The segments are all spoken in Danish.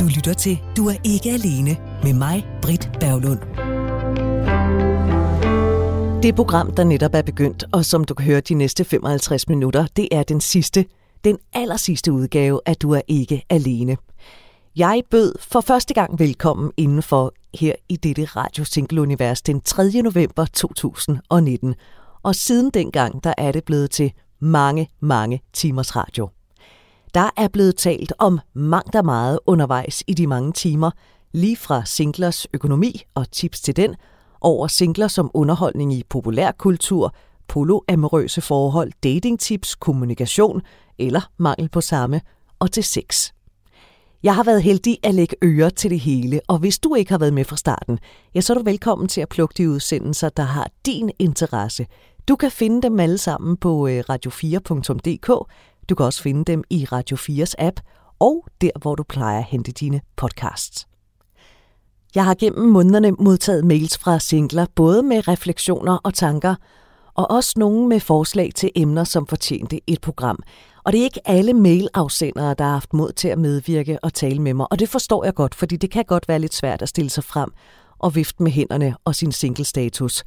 Du lytter til Du er ikke alene med mig, Britt Berglund. Det program, der netop er begyndt, og som du kan høre de næste 55 minutter, det er den sidste, den aller sidste udgave af Du er ikke alene. Jeg bød for første gang velkommen indenfor her i dette Radio Single Univers den 3. november 2019. Og siden dengang, der er det blevet til mange, mange timers radio. Der er blevet talt om mangt og meget undervejs i de mange timer, lige fra singlers økonomi og tips til den, over singler som underholdning i populærkultur, poloamorøse forhold, datingtips, kommunikation eller mangel på samme, og til sex. Jeg har været heldig at lægge øre til det hele, og hvis du ikke har været med fra starten, ja, så er du velkommen til at plukke de udsendelser, der har din interesse. Du kan finde dem alle sammen på øh, radio4.dk. Du kan også finde dem i Radio 4's app, og der, hvor du plejer at hente dine podcasts. Jeg har gennem månederne modtaget mails fra singler, både med refleksioner og tanker, og også nogle med forslag til emner, som fortjente et program. Og det er ikke alle mailafsendere, der har haft mod til at medvirke og tale med mig, og det forstår jeg godt, fordi det kan godt være lidt svært at stille sig frem og vifte med hænderne og sin single-status.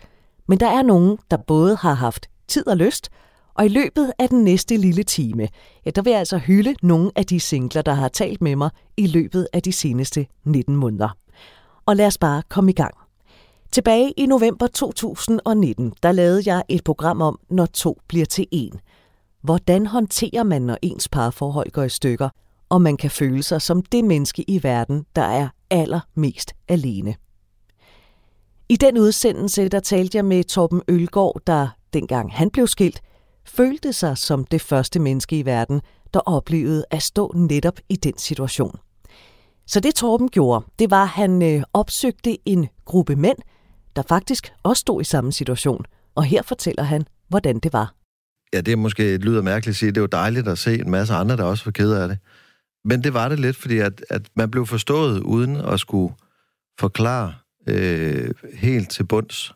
Men der er nogen, der både har haft tid og lyst, og i løbet af den næste lille time, ja, der vil jeg altså hylde nogle af de singler, der har talt med mig i løbet af de seneste 19 måneder. Og lad os bare komme i gang. Tilbage i november 2019, der lavede jeg et program om, når to bliver til en. Hvordan håndterer man, når ens parforhold går i stykker, og man kan føle sig som det menneske i verden, der er allermest alene. I den udsendelse, der talte jeg med Torben Ølgaard, der dengang han blev skilt, følte sig som det første menneske i verden, der oplevede at stå netop i den situation. Så det Torben gjorde, det var, at han øh, opsøgte en gruppe mænd, der faktisk også stod i samme situation. Og her fortæller han, hvordan det var. Ja, det er måske et lyder mærkeligt at sige. Det var dejligt at se en masse andre, der også var ked af det. Men det var det lidt, fordi at, at man blev forstået uden at skulle forklare øh, helt til bunds.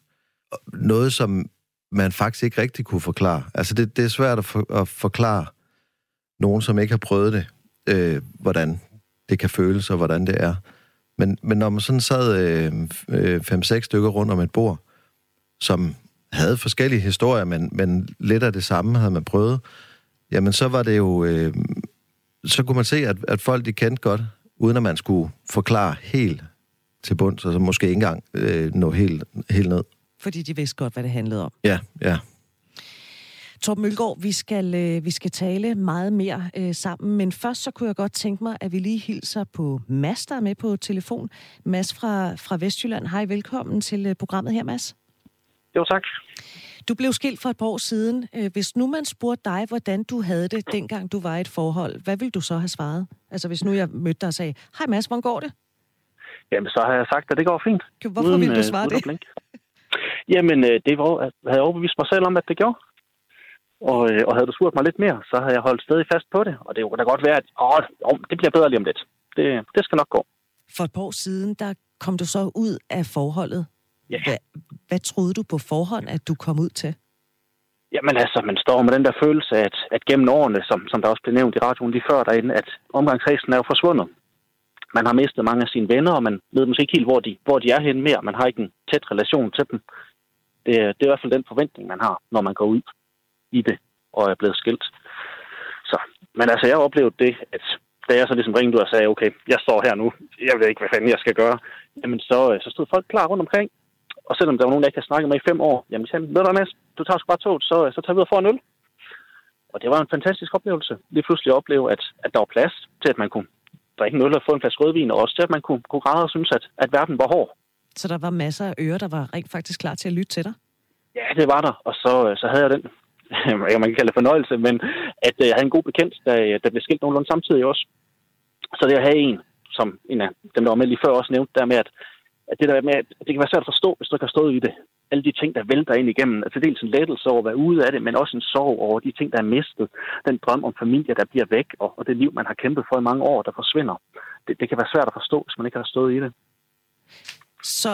Noget, som man faktisk ikke rigtig kunne forklare. Altså, det, det er svært at, for, at forklare nogen, som ikke har prøvet det, øh, hvordan det kan føles, og hvordan det er. Men, men når man sådan sad øh, øh, fem-seks stykker rundt om et bord, som havde forskellige historier, men, men lidt af det samme havde man prøvet, jamen så var det jo... Øh, så kunne man se, at, at folk de kendte godt, uden at man skulle forklare helt til bunds, og så måske ikke engang øh, nå helt, helt ned. Fordi de vidste godt, hvad det handlede om. Ja, ja. Torben Mølgaard, vi skal, øh, vi skal tale meget mere øh, sammen, men først så kunne jeg godt tænke mig, at vi lige hilser på Mads, der er med på telefon. Mads fra, fra Vestjylland. Hej, velkommen til øh, programmet her, Mads. Jo, tak. Du blev skilt for et par år siden. Øh, hvis nu man spurgte dig, hvordan du havde det, dengang du var i et forhold, hvad ville du så have svaret? Altså hvis nu jeg mødte dig og sagde, hej Mads, hvordan går det? Jamen, så har jeg sagt, at det går fint. Hvorfor uden, ville du svare det? Jamen, det var, havde jeg overbevist mig selv om, at det gjorde. Og, øh, og havde du spurgt mig lidt mere, så havde jeg holdt stadig fast på det. Og det kunne da godt være, at åh, åh, det bliver bedre lige om lidt. Det, det skal nok gå. For et par år siden, der kom du så ud af forholdet. Ja. Hvad, hvad troede du på forhånd, at du kom ud til? Jamen altså, man står med den der følelse, at, at gennem årene, som, som der også blev nævnt i radioen lige før derinde, at omgangskredsen er jo forsvundet. Man har mistet mange af sine venner, og man ved måske ikke helt, hvor de, hvor de er henne mere. Man har ikke en tæt relation til dem. Det, det er i hvert fald den forventning, man har, når man går ud i det og er blevet skilt. Så, men altså, jeg oplevede det, at da jeg så ligesom ringede ud og sagde, okay, jeg står her nu, jeg ved ikke, hvad fanden jeg skal gøre, jamen så, øh, så stod folk klar rundt omkring. Og selvom der var nogen, jeg ikke havde snakket med i fem år, jamen sagde, ved du hvad, du tager sgu bare toget, så, øh, så tager vi ud og får en øl. Og det var en fantastisk oplevelse. Lige pludselig at opleve, at, at der var plads til, at man kunne drikke en øl og få en flaske rødvin, og også til, at man kunne, kunne græde og synes, at, at verden var hård. Så der var masser af ører, der var rent faktisk klar til at lytte til dig? Ja, det var der. Og så, øh, så havde jeg den man kan kalde det fornøjelse, men at øh, jeg havde en god bekendt, der, der blev skilt nogenlunde samtidig også. Så det at have en, som en af dem, der var med lige før også nævnte, der med, at, at det der med, at det kan være svært at forstå, hvis du ikke har stået i det. Alle de ting, der vælter ind igennem, altså dels en lettelse over at være ude af det, men også en sorg over de ting, der er mistet. Den drøm om familie, der bliver væk, og, og det liv, man har kæmpet for i mange år, der forsvinder. Det, det kan være svært at forstå, hvis man ikke har stået i det. Så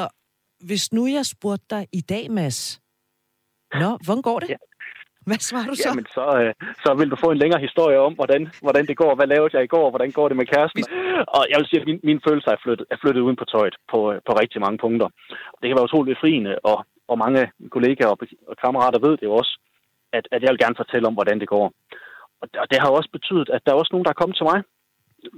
hvis nu jeg spurgte dig i dag, Mads, Nå, hvordan går det? Ja. Hvad svarer du så? Jamen, så, øh, så vil du få en længere historie om, hvordan, hvordan det går, hvad lavede jeg i går, hvordan går det med kæresten. Og jeg vil sige, at min, min følelse er flyttet, er flyttet uden på tøjet på, øh, på rigtig mange punkter. Det kan være utroligt befriende, og, og mange kollegaer og, og kammerater ved det jo også, at, at jeg vil gerne fortælle om, hvordan det går. Og det, og det har også betydet, at der er også nogen, der er kommet til mig,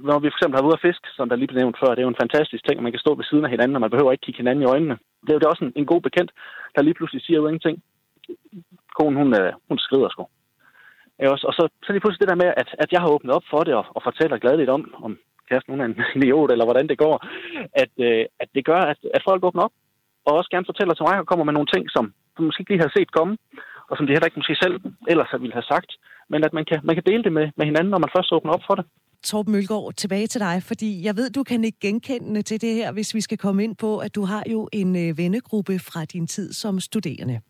når vi for eksempel har været ude at fiske, som der lige blev nævnt før, det er jo en fantastisk ting, at man kan stå ved siden af hinanden, og man behøver ikke kigge hinanden i øjnene. Det er jo også en, en god bekendt, der lige pludselig siger jo ingenting. Konen, hun, øh, hun skrider sgu. Og så, så lige pludselig det der med, at, at jeg har åbnet op for det, og, og fortæller gladeligt om, om kæresten hun er en idiot, eller hvordan det går, at, øh, at det gør, at, at folk åbner op, og også gerne fortæller til mig, og kommer med nogle ting, som du måske ikke lige har set komme, og som de heller ikke måske selv ellers ville have sagt, men at man kan, man kan dele det med, med hinanden, når man først åbner op for det. Torben Mølgaard, tilbage til dig, fordi jeg ved, du kan ikke genkende til det her, hvis vi skal komme ind på, at du har jo en øh, vennegruppe fra din tid som studerende.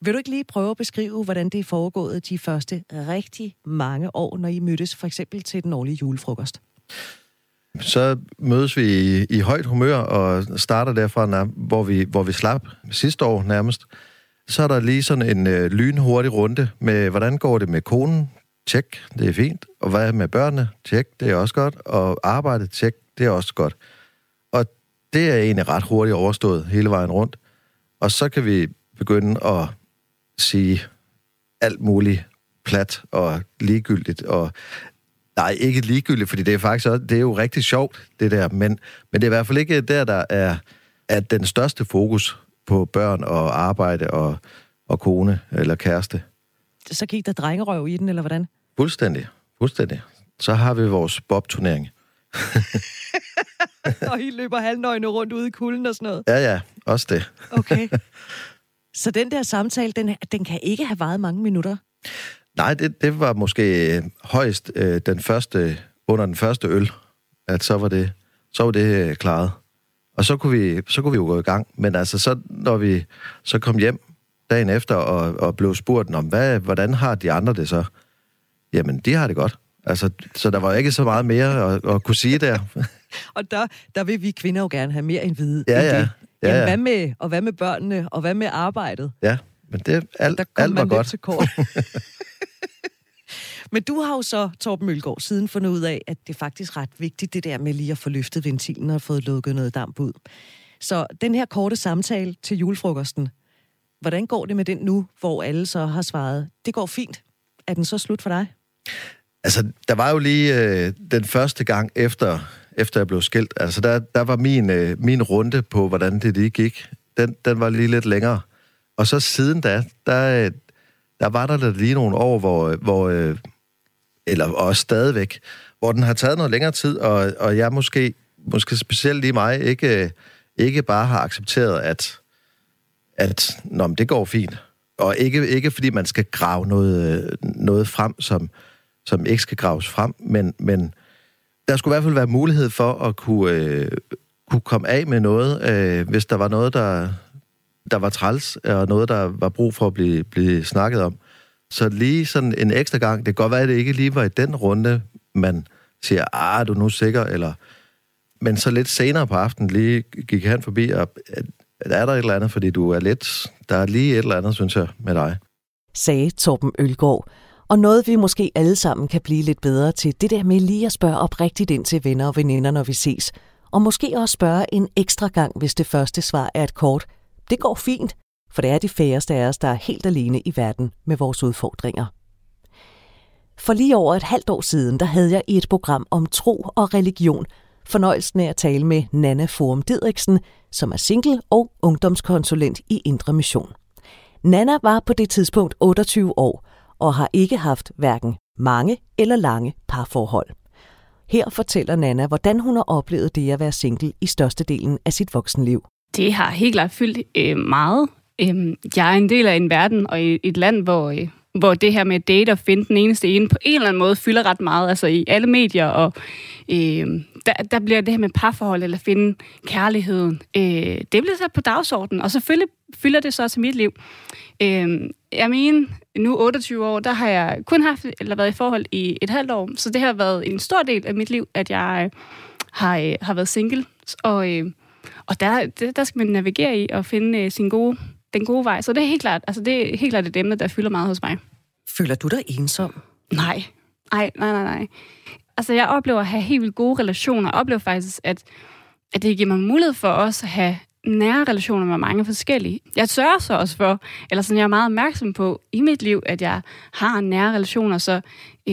Vil du ikke lige prøve at beskrive, hvordan det er foregået de første rigtig mange år, når I mødtes for eksempel til den årlige julefrokost? Så mødes vi i, i højt humør og starter derfra, hvor vi, hvor vi slap sidste år nærmest. Så er der lige sådan en øh, lynhurtig runde med, hvordan går det med konen? Tjek, det er fint. Og hvad med børnene? Tjek, det er også godt. Og arbejdet? Tjek, det er også godt. Og det er egentlig ret hurtigt overstået hele vejen rundt. Og så kan vi begynde at sige alt muligt plat og ligegyldigt. Og nej, ikke ligegyldigt, fordi det er faktisk også, det er jo rigtig sjovt, det der. Men, men det er i hvert fald ikke der, der er, er den største fokus på børn og arbejde og, og kone eller kæreste. Så gik der drengerøv i den, eller hvordan? Fuldstændig. Fuldstændig. Så har vi vores bob-turnering. og I løber halvnøgne rundt ude i kulden og sådan noget? Ja, ja. Også det. okay. Så den der samtale, den, den kan ikke have varet mange minutter? Nej, det, det var måske højst øh, den første, under den første øl, at så var det, så var det øh, klaret. Og så kunne, vi, så kunne vi jo gå i gang. Men altså, så, når vi så kom hjem dagen efter og, og blev spurgt om, hvad, hvordan har de andre det så? Jamen, de har det godt. Altså, så der var ikke så meget mere at, at kunne sige der. og der, der vil vi kvinder jo gerne have mere end vide. Ja, ja. Det. Ja, Jamen, ja. hvad med, og hvad med børnene, og hvad med arbejdet? Ja, men det alt, der alt var godt. Til kort. men du har jo så, Torben Mølgaard, siden fundet ud af, at det er faktisk ret vigtigt, det der med lige at få løftet ventilen og fået lukket noget damp ud. Så den her korte samtale til julefrokosten, hvordan går det med den nu, hvor alle så har svaret, det går fint. Er den så slut for dig? Altså, der var jo lige øh, den første gang efter, efter jeg blev skilt. Altså, der, der var min, øh, min runde på, hvordan det lige gik. Den, den var lige lidt længere. Og så siden da, der, øh, der var der lige nogle år, hvor, øh, hvor øh, eller også stadigvæk, hvor den har taget noget længere tid, og, og jeg måske, måske specielt lige mig, ikke, ikke bare har accepteret, at, at nå, det går fint. Og ikke, ikke fordi man skal grave noget, noget frem, som, som ikke skal graves frem, men, men der skulle i hvert fald være mulighed for at kunne, øh, kunne komme af med noget, øh, hvis der var noget, der, der var træls, og noget, der var brug for at blive, blive snakket om. Så lige sådan en ekstra gang, det kan godt være, at det ikke lige var i den runde, man siger, ah, er du nu sikker, eller... Men så lidt senere på aftenen lige gik han forbi, og er der et eller andet, fordi du er lidt... Der er lige et eller andet, synes jeg, med dig. Sagde Torben Ølgaard, og noget vi måske alle sammen kan blive lidt bedre til, det der med lige at spørge oprigtigt ind til venner og veninder, når vi ses. Og måske også spørge en ekstra gang, hvis det første svar er et kort. Det går fint, for det er de færreste af os, der er helt alene i verden med vores udfordringer. For lige over et halvt år siden, der havde jeg i et program om tro og religion fornøjelsen af at tale med Nana Forum Didriksen, som er single og ungdomskonsulent i Indre Mission. Nana var på det tidspunkt 28 år og har ikke haft hverken mange eller lange parforhold. Her fortæller Nana, hvordan hun har oplevet det at være single i størstedelen af sit voksenliv. Det har helt klart fyldt øh, meget. Øh, jeg er en del af en verden og i et land, hvor, øh, hvor det her med date og finde den eneste ene på en eller anden måde fylder ret meget, altså i alle medier, og øh, der, der bliver det her med parforhold eller finde kærligheden, øh, det bliver sat på dagsordenen, og selvfølgelig fylder det så i mit liv. Øh, jeg mener, nu 28 år, der har jeg kun haft, eller været i forhold i et halvt år, så det har været en stor del af mit liv, at jeg øh, har, øh, har været single, og, øh, og der, der skal man navigere i og finde øh, sin gode, den gode vej, så det er helt klart, altså det er helt klart et emne, der fylder meget hos mig. Føler du dig ensom? Nej. Nej, nej, nej, nej. Altså, jeg oplever at have helt vildt gode relationer. Jeg oplever faktisk, at, at det giver mig mulighed for også at have nære relationer med mange forskellige. Jeg sørger så også for, eller sådan jeg er meget opmærksom på i mit liv, at jeg har nære relationer, så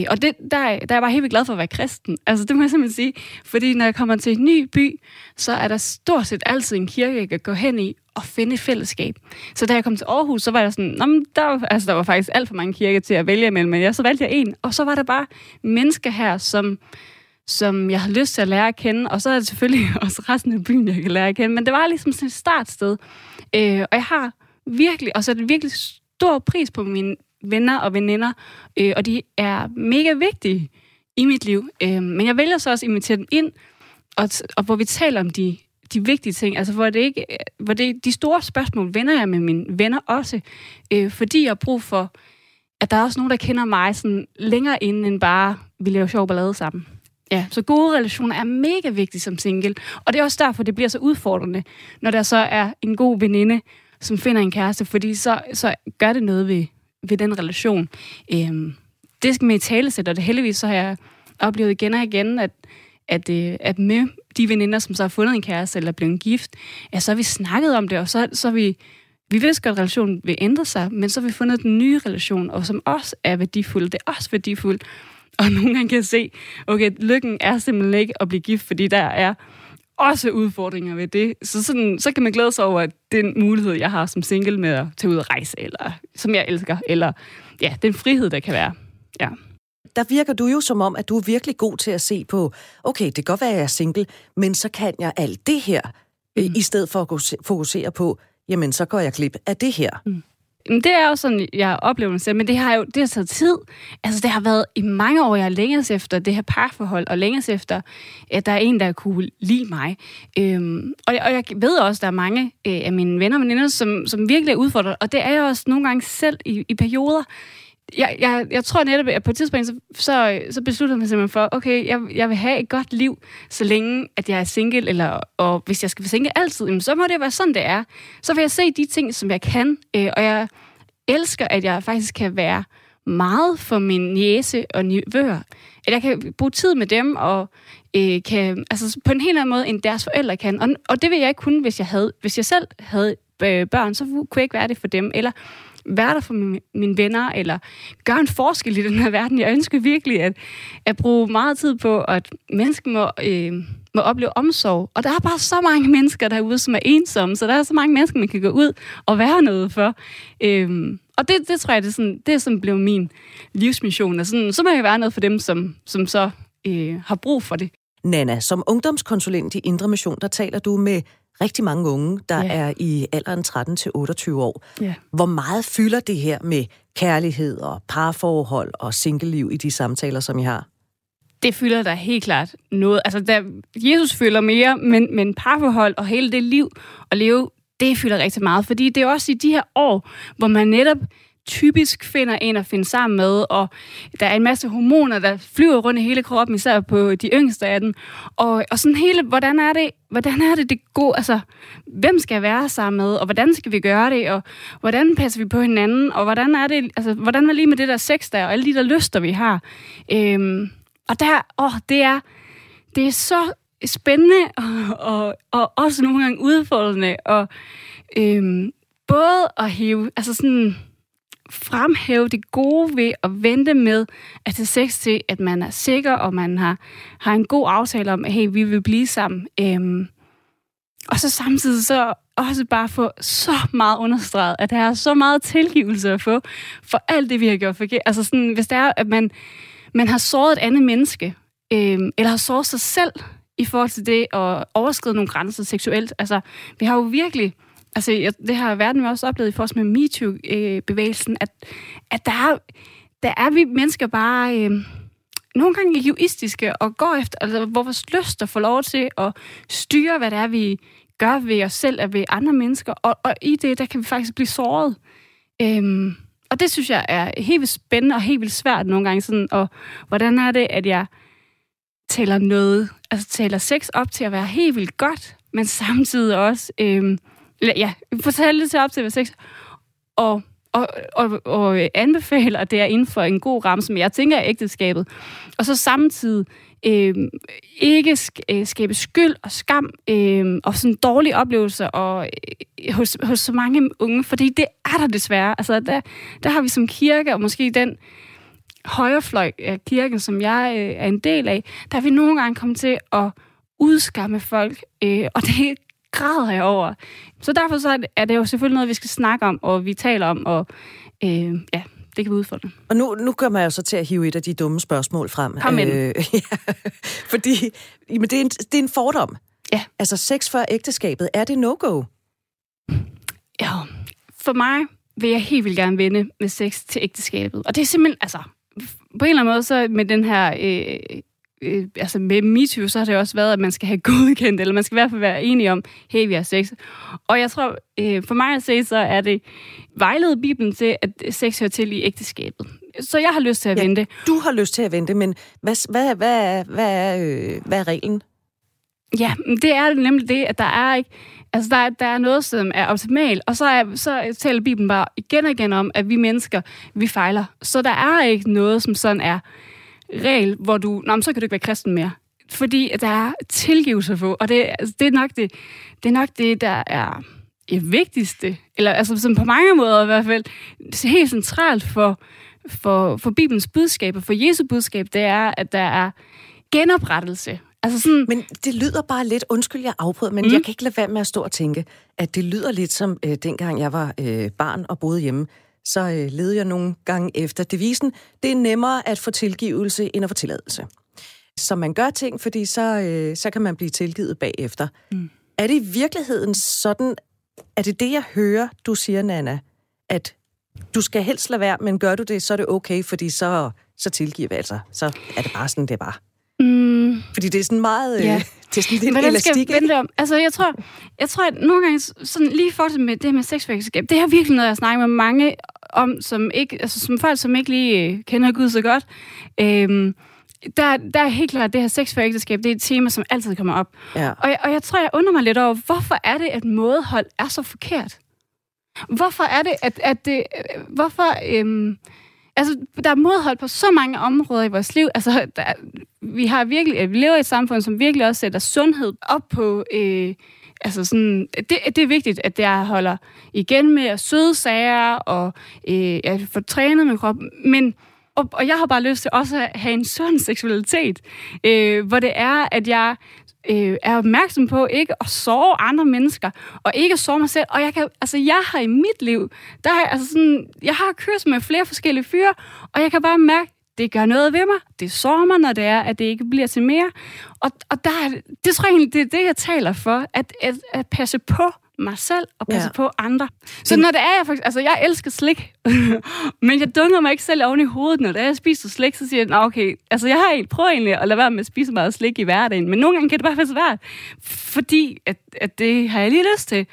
og det, der, der er jeg bare helt vildt glad for at være kristen. Altså, det må jeg simpelthen sige. Fordi når jeg kommer til en ny by, så er der stort set altid en kirke, jeg kan gå hen i og finde et fællesskab. Så da jeg kom til Aarhus, så var jeg sådan, Nå, men der, altså, der var faktisk alt for mange kirker til at vælge imellem, men jeg, så valgte jeg en. Og så var der bare mennesker her, som som jeg har lyst til at lære at kende, og så er det selvfølgelig også resten af byen, jeg kan lære at kende, men det var ligesom sådan et startsted. Øh, og jeg har virkelig, og så er det virkelig stor pris på min, venner og veninder, øh, og de er mega vigtige i mit liv. Øh, men jeg vælger så også at invitere dem ind, og, og hvor vi taler om de, de vigtige ting, altså hvor det ikke, hvor det, de store spørgsmål vender jeg med mine venner også, øh, fordi jeg har brug for, at der er også nogen, der kender mig sådan længere inden end bare, vi laver sjov ballade sammen. Ja, så gode relationer er mega vigtige som single. Og det er også derfor, det bliver så udfordrende, når der så er en god veninde, som finder en kæreste, fordi så, så gør det noget ved, ved den relation. Øhm, det skal man i tale sætte, og det heldigvis så har jeg oplevet igen og igen, at, at, øh, at med de veninder, som så har fundet en kæreste eller blevet gift, ja, så har vi snakket om det, og så, så har vi vi vidste godt, at relationen vil ændre sig, men så har vi fundet den nye relation, og som også er værdifuld. Det er også værdifuldt og nogle gange kan jeg se, okay, lykken er simpelthen ikke at blive gift, fordi der er også udfordringer ved det. Så, sådan, så kan man glæde sig over den mulighed, jeg har som single med at tage ud og rejse, eller som jeg elsker, eller ja, den frihed, der kan være. Ja. Der virker du jo som om, at du er virkelig god til at se på, okay, det kan godt være, at jeg er single, men så kan jeg alt det her, mm. i stedet for at fokusere på, jamen så går jeg klip af det her. Mm. Det er jo sådan, jeg oplever mig selv, men det har jo det har taget tid. Altså, det har været i mange år, jeg har længes efter det her parforhold, og længes efter, at der er en, der kunne lide mig. Øhm, og, jeg, og jeg ved også, at der er mange øh, af mine venner og veninder, som, som virkelig er udfordret, og det er jeg også nogle gange selv i, i perioder jeg, jeg, jeg tror netop, at på et tidspunkt, så, så, så besluttede jeg simpelthen for, okay, jeg, jeg vil have et godt liv, så længe at jeg er single, eller, og hvis jeg skal være single altid, så må det være sådan, det er. Så vil jeg se de ting, som jeg kan, øh, og jeg elsker, at jeg faktisk kan være meget for min niece og nivøer. At jeg kan bruge tid med dem, og øh, kan, altså på en helt anden måde, end deres forældre kan. Og, og det vil jeg ikke kunne, hvis jeg, havde, hvis jeg selv havde øh, børn, så kunne jeg ikke være det for dem. Eller være der for mine, mine venner, eller gøre en forskel i den her verden. Jeg ønsker virkelig at, at bruge meget tid på, at mennesker må, øh, må opleve omsorg. Og der er bare så mange mennesker derude, som er ensomme, så der er så mange mennesker, man kan gå ud og være noget for. Øh, og det, det tror jeg, det er, sådan, det er sådan blevet min livsmission. Og sådan, så må jeg være noget for dem, som, som så øh, har brug for det. Nana, som ungdomskonsulent i Indre Mission, der taler du med rigtig mange unge, der ja. er i alderen 13 til 28 år. Ja. Hvor meget fylder det her med kærlighed og parforhold og singleliv i de samtaler, som I har? Det fylder der helt klart noget. Altså, der, Jesus fylder mere, men, men parforhold og hele det liv at leve, det fylder rigtig meget. Fordi det er også i de her år, hvor man netop typisk finder en at finde sammen med, og der er en masse hormoner, der flyver rundt i hele kroppen, især på de yngste af dem. Og, og sådan hele, hvordan er det, hvordan er det, det går, altså, hvem skal jeg være sammen med, og hvordan skal vi gøre det, og hvordan passer vi på hinanden, og hvordan er det, altså, hvordan er lige med det der sex der, og alle de der lyster, vi har. Øhm, og der, åh, det er, det er så spændende, og, og, og også nogle gange udfordrende, og øhm, både at hive, altså sådan, fremhæve det gode ved at vente med at tage sex til, at man er sikker, og man har, har en god aftale om, at hey, vi vil blive sammen. Øhm, og så samtidig så også bare få så meget understreget, at der er så meget tilgivelse at få for alt det, vi har gjort forkert. Altså sådan, hvis det er, at man, man har såret et andet menneske, øhm, eller har såret sig selv i forhold til det at overskride nogle grænser seksuelt. Altså, vi har jo virkelig altså, jeg, det har verden også oplevet i forhold med MeToo-bevægelsen, at, at der, er, der er vi mennesker bare øh, nogle gange egoistiske og går efter, altså, hvor vores lyst får lov til at styre, hvad det er, vi gør ved os selv og ved andre mennesker, og, og i det, der kan vi faktisk blive såret. Øhm, og det synes jeg er helt vildt spændende og helt vildt svært nogle gange. Sådan, og hvordan er det, at jeg taler noget, altså taler sex op til at være helt vildt godt, men samtidig også øhm, ja, fortælle det til op til 6, og og, og, og øh, anbefaler, at det er inden for en god ramme, som jeg tænker er ægteskabet. Og så samtidig øh, ikke øh, skabe skyld og skam øh, og sådan dårlige oplevelser og, øh, hos, hos så mange unge, fordi det er der desværre. Altså, der, der har vi som kirke, og måske den højrefløj af kirken, som jeg øh, er en del af, der har vi nogle gange kommet til at udskamme folk, øh, og det græder jeg over. Så derfor så er det jo selvfølgelig noget, vi skal snakke om, og vi taler om, og øh, ja, det kan vi udfordre. Og nu, nu kommer jeg jo så til at hive et af de dumme spørgsmål frem. Kom ind. Øh, ja, fordi jamen, det, er en, det er en fordom. Ja. Altså sex før ægteskabet, er det no-go? Ja, for mig vil jeg helt vildt gerne vende med sex til ægteskabet. Og det er simpelthen, altså, på en eller anden måde, så med den her øh, øh, altså med MeToo, så har det også været, at man skal have godkendt, eller man skal i hvert fald være enige om, hey, vi har sex. Og jeg tror, øh, for mig at se, så er det vejledet Bibelen til, at sex hører til i ægteskabet. Så jeg har lyst til at ja, vente. Du har lyst til at vente, men hvad, hvad, hvad, er, hvad, er, øh, hvad er reglen? Ja, det er nemlig det, at der er ikke... Altså, der, der er noget, som er optimalt, og så, er, så taler Bibelen bare igen og igen om, at vi mennesker, vi fejler. Så der er ikke noget, som sådan er regel, hvor du, nå, så kan du ikke være kristen mere. Fordi der er tilgivelse på, og det, altså, det, er nok det, det er nok det, der er det vigtigste, eller altså som på mange måder i hvert fald, helt centralt for, for, for Bibelens budskab og for Jesu budskab, det er, at der er genoprettelse. Altså sådan... Men det lyder bare lidt, undskyld jeg afbryder, men mm. jeg kan ikke lade være med at stå og tænke, at det lyder lidt som øh, dengang jeg var øh, barn og boede hjemme så øh, leder jeg nogle gange efter devisen, det er nemmere at få tilgivelse end at få tilladelse. Så man gør ting, fordi så, øh, så kan man blive tilgivet bagefter. Mm. Er det i virkeligheden sådan, er det det, jeg hører, du siger, Nana, at du skal helst lade være, men gør du det, så er det okay, fordi så, så tilgiver vi altså. Så er det bare sådan, det er bare. Mm. Fordi det er sådan meget... Øh, ja. Er sådan lidt Hvordan elastik, skal vente om? Altså, jeg tror, jeg tror, at nogle gange, sådan lige for med det med sexfællesskab, det er virkelig noget, jeg snakker med mange om, som, ikke, altså, som folk, som ikke lige øh, kender Gud så godt. Øhm, der, der er helt klart, at det her sex for ægteskab, det er et tema, som altid kommer op. Ja. Og, jeg, og jeg tror, jeg undrer mig lidt over, hvorfor er det, at mådehold er så forkert? Hvorfor er det, at, at det... Hvorfor... Øhm, altså, der er modhold på så mange områder i vores liv. Altså, der, vi har virkelig, vi lever i et samfund, som virkelig også sætter sundhed op på, øh, altså sådan, det, det er vigtigt, at jeg holder igen med at søde sager, og øh, jeg får trænet min krop, men og, og jeg har bare lyst til også at have en sund seksualitet, øh, hvor det er, at jeg øh, er opmærksom på ikke at sove andre mennesker, og ikke at sove mig selv. Og jeg, kan, altså, jeg har i mit liv, der har, altså sådan, jeg har kørt med flere forskellige fyre, og jeg kan bare mærke, det gør noget ved mig. Det sår mig, når det er, at det ikke bliver til mere. Og, og der, det tror jeg egentlig, det er det, jeg taler for. At, at, at passe på mig selv og passe ja. på andre. Så når det er, jeg faktisk... Altså, jeg elsker slik, men jeg dunger mig ikke selv oven i hovedet, når det er, jeg spiser slik, så siger jeg, okay, altså jeg har helt prøvet egentlig at lade være med at spise meget slik i hverdagen, men nogle gange kan det bare være svært, fordi at, at det har jeg lige lyst til.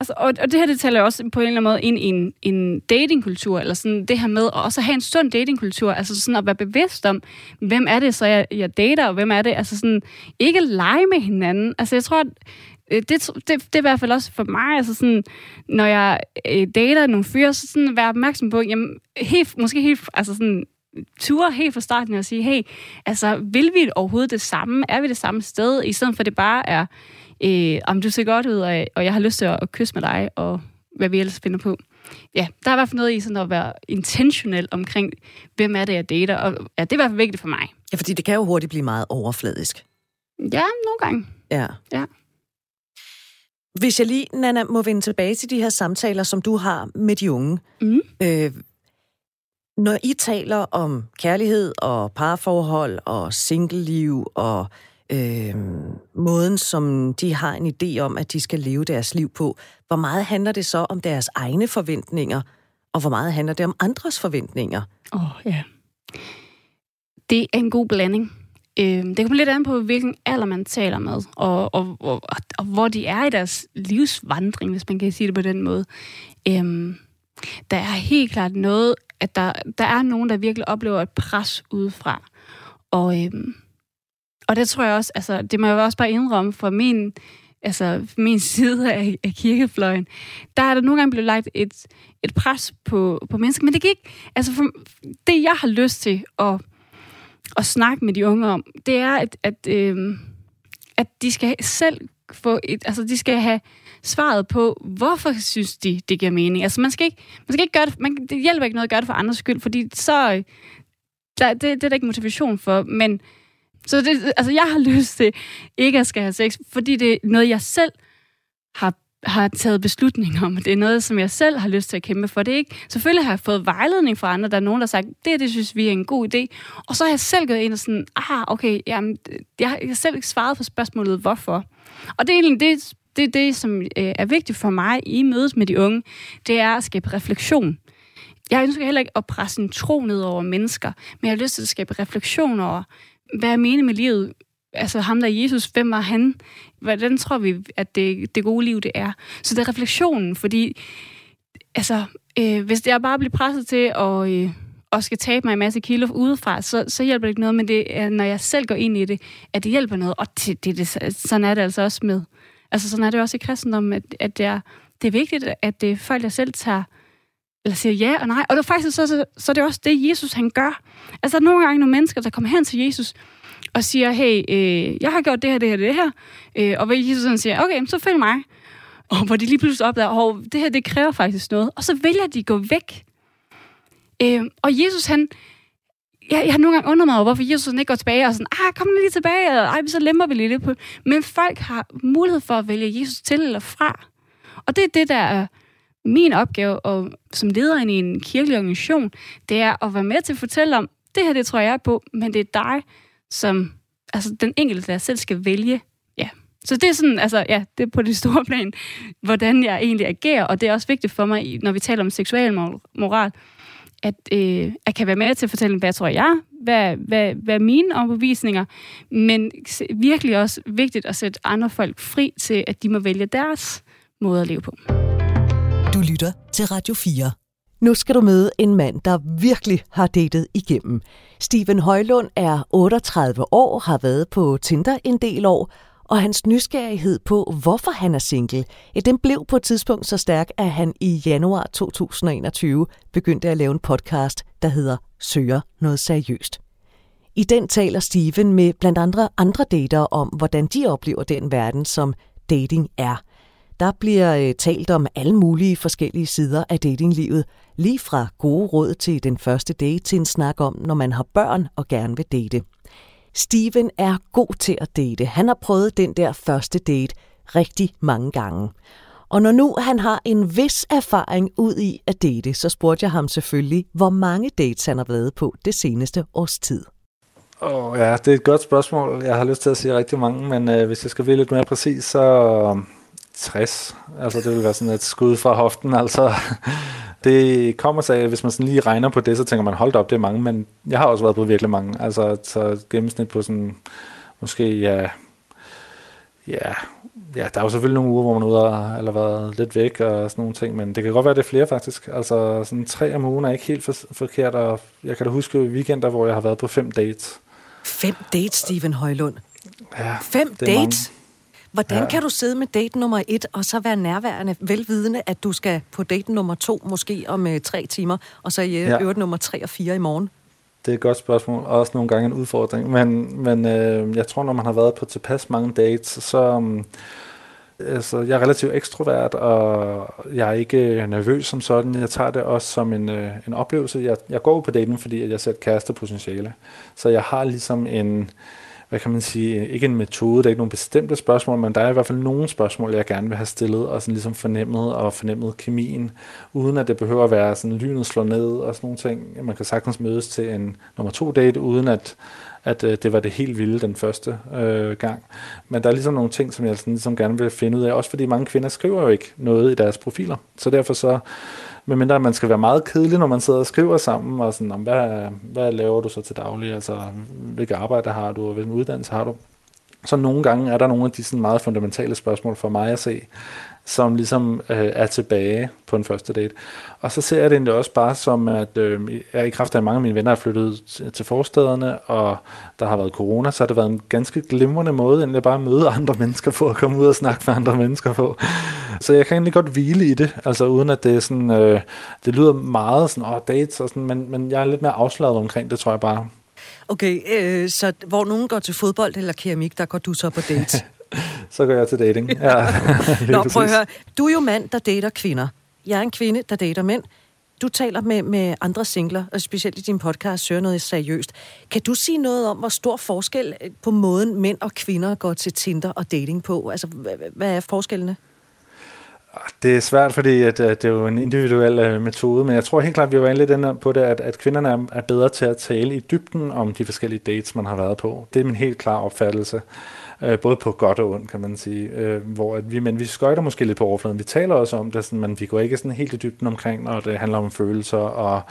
Altså, og, og det her, det taler også på en eller anden måde ind i en, en datingkultur, eller sådan det her med at også have en sund datingkultur, altså sådan at være bevidst om, hvem er det så, jeg, jeg dater, og hvem er det, altså sådan, ikke lege med hinanden. Altså jeg tror, at det, det, det er i hvert fald også for mig, altså sådan, når jeg øh, dater nogle fyre, så sådan være opmærksom på, jamen, helt, måske helt, altså sådan, ture helt fra starten og sige, hey, altså, vil vi overhovedet det samme? Er vi det samme sted? I stedet for, at det bare er, øh, om du ser godt ud, og, og jeg har lyst til at, at kysse med dig, og hvad vi ellers finder på. Ja, der er i hvert fald noget i sådan at være intentionel omkring, hvem er det, jeg dater, og ja, det er i hvert fald vigtigt for mig. Ja, fordi det kan jo hurtigt blive meget overfladisk. Ja, nogle gange. Ja. ja. Hvis jeg lige, Nana, må vende tilbage til de her samtaler, som du har med de unge. Mm. Øh, når I taler om kærlighed og parforhold og singleliv og øh, måden, som de har en idé om, at de skal leve deres liv på, hvor meget handler det så om deres egne forventninger, og hvor meget handler det om andres forventninger? Åh, oh, ja. Det er en god blanding. Øh, det kommer lidt an på, hvilken alder man taler med, og, og, og, og hvor de er i deres livsvandring, hvis man kan sige det på den måde. Øh, der er helt klart noget, at der, der er nogen, der virkelig oplever et pres udefra. Og, øhm, og det tror jeg også, altså, det må jeg også bare indrømme for min altså min side af, af kirkefløjen, der er der nogle gange blevet lagt et, et pres på, på mennesker, men det gik, altså for, det jeg har lyst til at, at snakke med de unge om, det er, at, at, øh, at de skal selv få et, altså de skal have svaret på, hvorfor synes de, det giver mening. Altså man skal ikke, man skal ikke gøre det, man, det hjælper ikke noget at gøre det for andres skyld, fordi så, øh, der, det, det er der ikke motivation for, men så det, altså jeg har lyst til ikke at skal have sex, fordi det er noget, jeg selv har har taget beslutning om. Det er noget, som jeg selv har lyst til at kæmpe for. Det er ikke, selvfølgelig har jeg fået vejledning fra andre. Der er nogen, der har sagt, det, det synes vi er en god idé. Og så har jeg selv gået ind og sådan, ah, okay, jamen, jeg har selv ikke svaret på spørgsmålet, hvorfor. Og det er egentlig det, det, det som øh, er vigtigt for mig i mødet med de unge, det er at skabe refleksion. Jeg ønsker heller ikke at presse en tro ned over mennesker, men jeg har lyst til at skabe refleksion over, hvad er meningen med livet? Altså ham der Jesus, hvem var han? Hvordan tror vi, at det, det gode liv det er? Så det er refleksionen, fordi altså, øh, hvis jeg bare bliver presset til at, øh, og skal tabe mig en masse kilo udefra, så, så hjælper det ikke noget, men det er, når jeg selv går ind i det, at det hjælper noget. Og det, det, det, sådan er det altså også med, altså sådan er det også i kristendommen, at, at det, er, det er vigtigt, at det er folk, der selv tager eller siger ja og nej. Og det er faktisk så, så, så det er også det, Jesus han gør. Altså, nogle gange nogle mennesker, der kommer hen til Jesus og siger, hey, øh, jeg har gjort det her, det her, det her. Øh, og hvor Jesus sådan siger, okay, så følg mig. Og hvor de lige pludselig opdager, at det her, det kræver faktisk noget. Og så vælger de at gå væk. Øh, og Jesus, han, jeg, jeg har nogle gange undret mig over, hvorfor Jesus ikke går tilbage og sådan, ah, kom lige tilbage, og ej, så lemmer vi lidt på. Men folk har mulighed for at vælge Jesus til eller fra. Og det er det, der er min opgave og, som leder i en kirkelig organisation, det er at være med til at fortælle om, det her, det tror jeg på, men det er dig, som altså den enkelte, der selv skal vælge. Ja. Så det er sådan, altså, ja, det er på det store plan, hvordan jeg egentlig agerer, og det er også vigtigt for mig, når vi taler om seksuel moral, at øh, jeg kan være med til at fortælle, hvad tror jeg, hvad, hvad, hvad er mine overbevisninger, men virkelig også vigtigt at sætte andre folk fri til, at de må vælge deres måde at leve på. Du lytter til Radio 4. Nu skal du møde en mand, der virkelig har datet igennem. Steven Højlund er 38 år, har været på Tinder en del år, og hans nysgerrighed på, hvorfor han er single, ja, den blev på et tidspunkt så stærk, at han i januar 2021 begyndte at lave en podcast, der hedder Søger noget seriøst. I den taler Steven med blandt andre andre dater om, hvordan de oplever den verden, som dating er. Der bliver øh, talt om alle mulige forskellige sider af datinglivet, lige fra gode råd til den første date til en snak om, når man har børn og gerne vil date. Steven er god til at date. Han har prøvet den der første date rigtig mange gange. Og når nu han har en vis erfaring ud i at date, så spurgte jeg ham selvfølgelig, hvor mange dates han har været på det seneste års tid. Åh oh, ja, det er et godt spørgsmål. Jeg har lyst til at sige rigtig mange, men øh, hvis jeg skal være lidt mere præcis, så øh, 60. Altså det vil være sådan et skud fra hoften. Altså det kommer sig af, hvis man sådan lige regner på det, så tænker man, hold op, det er mange, men jeg har også været på virkelig mange. Altså så gennemsnit på sådan, måske ja, ja, ja, der er jo selvfølgelig nogle uger, hvor man er ude og, eller været lidt væk og sådan nogle ting, men det kan godt være, det er flere faktisk. Altså sådan tre om ugen er ikke helt for, forkert, og jeg kan da huske weekender, hvor jeg har været på fem dates. Fem dates, Steven Højlund? Ja, Fem dates? Hvordan ja. kan du sidde med date nummer et, og så være nærværende, velvidende, at du skal på date nummer to, måske om øh, tre timer, og så i ja. øvrigt nummer tre og fire i morgen? Det er et godt spørgsmål, og også nogle gange en udfordring. Men, men øh, jeg tror, når man har været på tilpas mange dates, så... Um, altså, jeg er relativt ekstrovert, og jeg er ikke nervøs som sådan. Jeg tager det også som en, øh, en oplevelse. Jeg, jeg går på daten, fordi jeg ser et kærestepotentiale. Så jeg har ligesom en hvad kan man sige, ikke en metode, der er ikke nogen bestemte spørgsmål, men der er i hvert fald nogle spørgsmål, jeg gerne vil have stillet, og sådan ligesom fornemmet og fornemmet kemien, uden at det behøver at være sådan lynet slår ned og sådan nogle ting. Man kan sagtens mødes til en nummer to date, uden at, at øh, det var det helt vilde den første øh, gang. Men der er ligesom nogle ting, som jeg sådan, ligesom gerne vil finde ud af, også fordi mange kvinder skriver jo ikke noget i deres profiler. Så derfor så medmindre man skal være meget kedelig, når man sidder og skriver sammen, og sådan, om, hvad, hvad laver du så til daglig, altså hvilke arbejde har du, og hvilken uddannelse har du. Så nogle gange er der nogle af de sådan meget fundamentale spørgsmål for mig at se, som ligesom øh, er tilbage på en første date. Og så ser jeg det egentlig også bare som, at øh, jeg i kraft af, at mange af mine venner er flyttet til forstederne, og der har været corona, så har det været en ganske glimrende måde, end at bare møde andre mennesker på, at komme ud og snakke med andre mennesker på. Så jeg kan egentlig godt hvile i det, altså uden at det er sådan, øh, det lyder meget sådan, åh, dates og sådan, men, men jeg er lidt mere afslaget omkring det, tror jeg bare. Okay, øh, så hvor nogen går til fodbold eller keramik, der går du så på date? så går jeg til dating. Ja, Nå, prøv at høre. Du er jo mand, der dater kvinder. Jeg er en kvinde, der dater mænd. Du taler med, med andre singler, og specielt i din podcast søger noget seriøst. Kan du sige noget om, hvor stor forskel på måden mænd og kvinder går til Tinder og dating på? Altså, hvad er forskellene? Det er svært, fordi at, at det er jo en individuel uh, metode, men jeg tror helt klart, vi var lidt inde på det, at, at kvinderne er, er bedre til at tale i dybden om de forskellige dates, man har været på. Det er min helt klare opfattelse øh, både på godt og ondt, kan man sige. Øh, hvor at vi, men vi skøjter måske lidt på overfladen. Vi taler også om det, sådan, men vi går ikke sådan helt i dybden omkring, når det handler om følelser og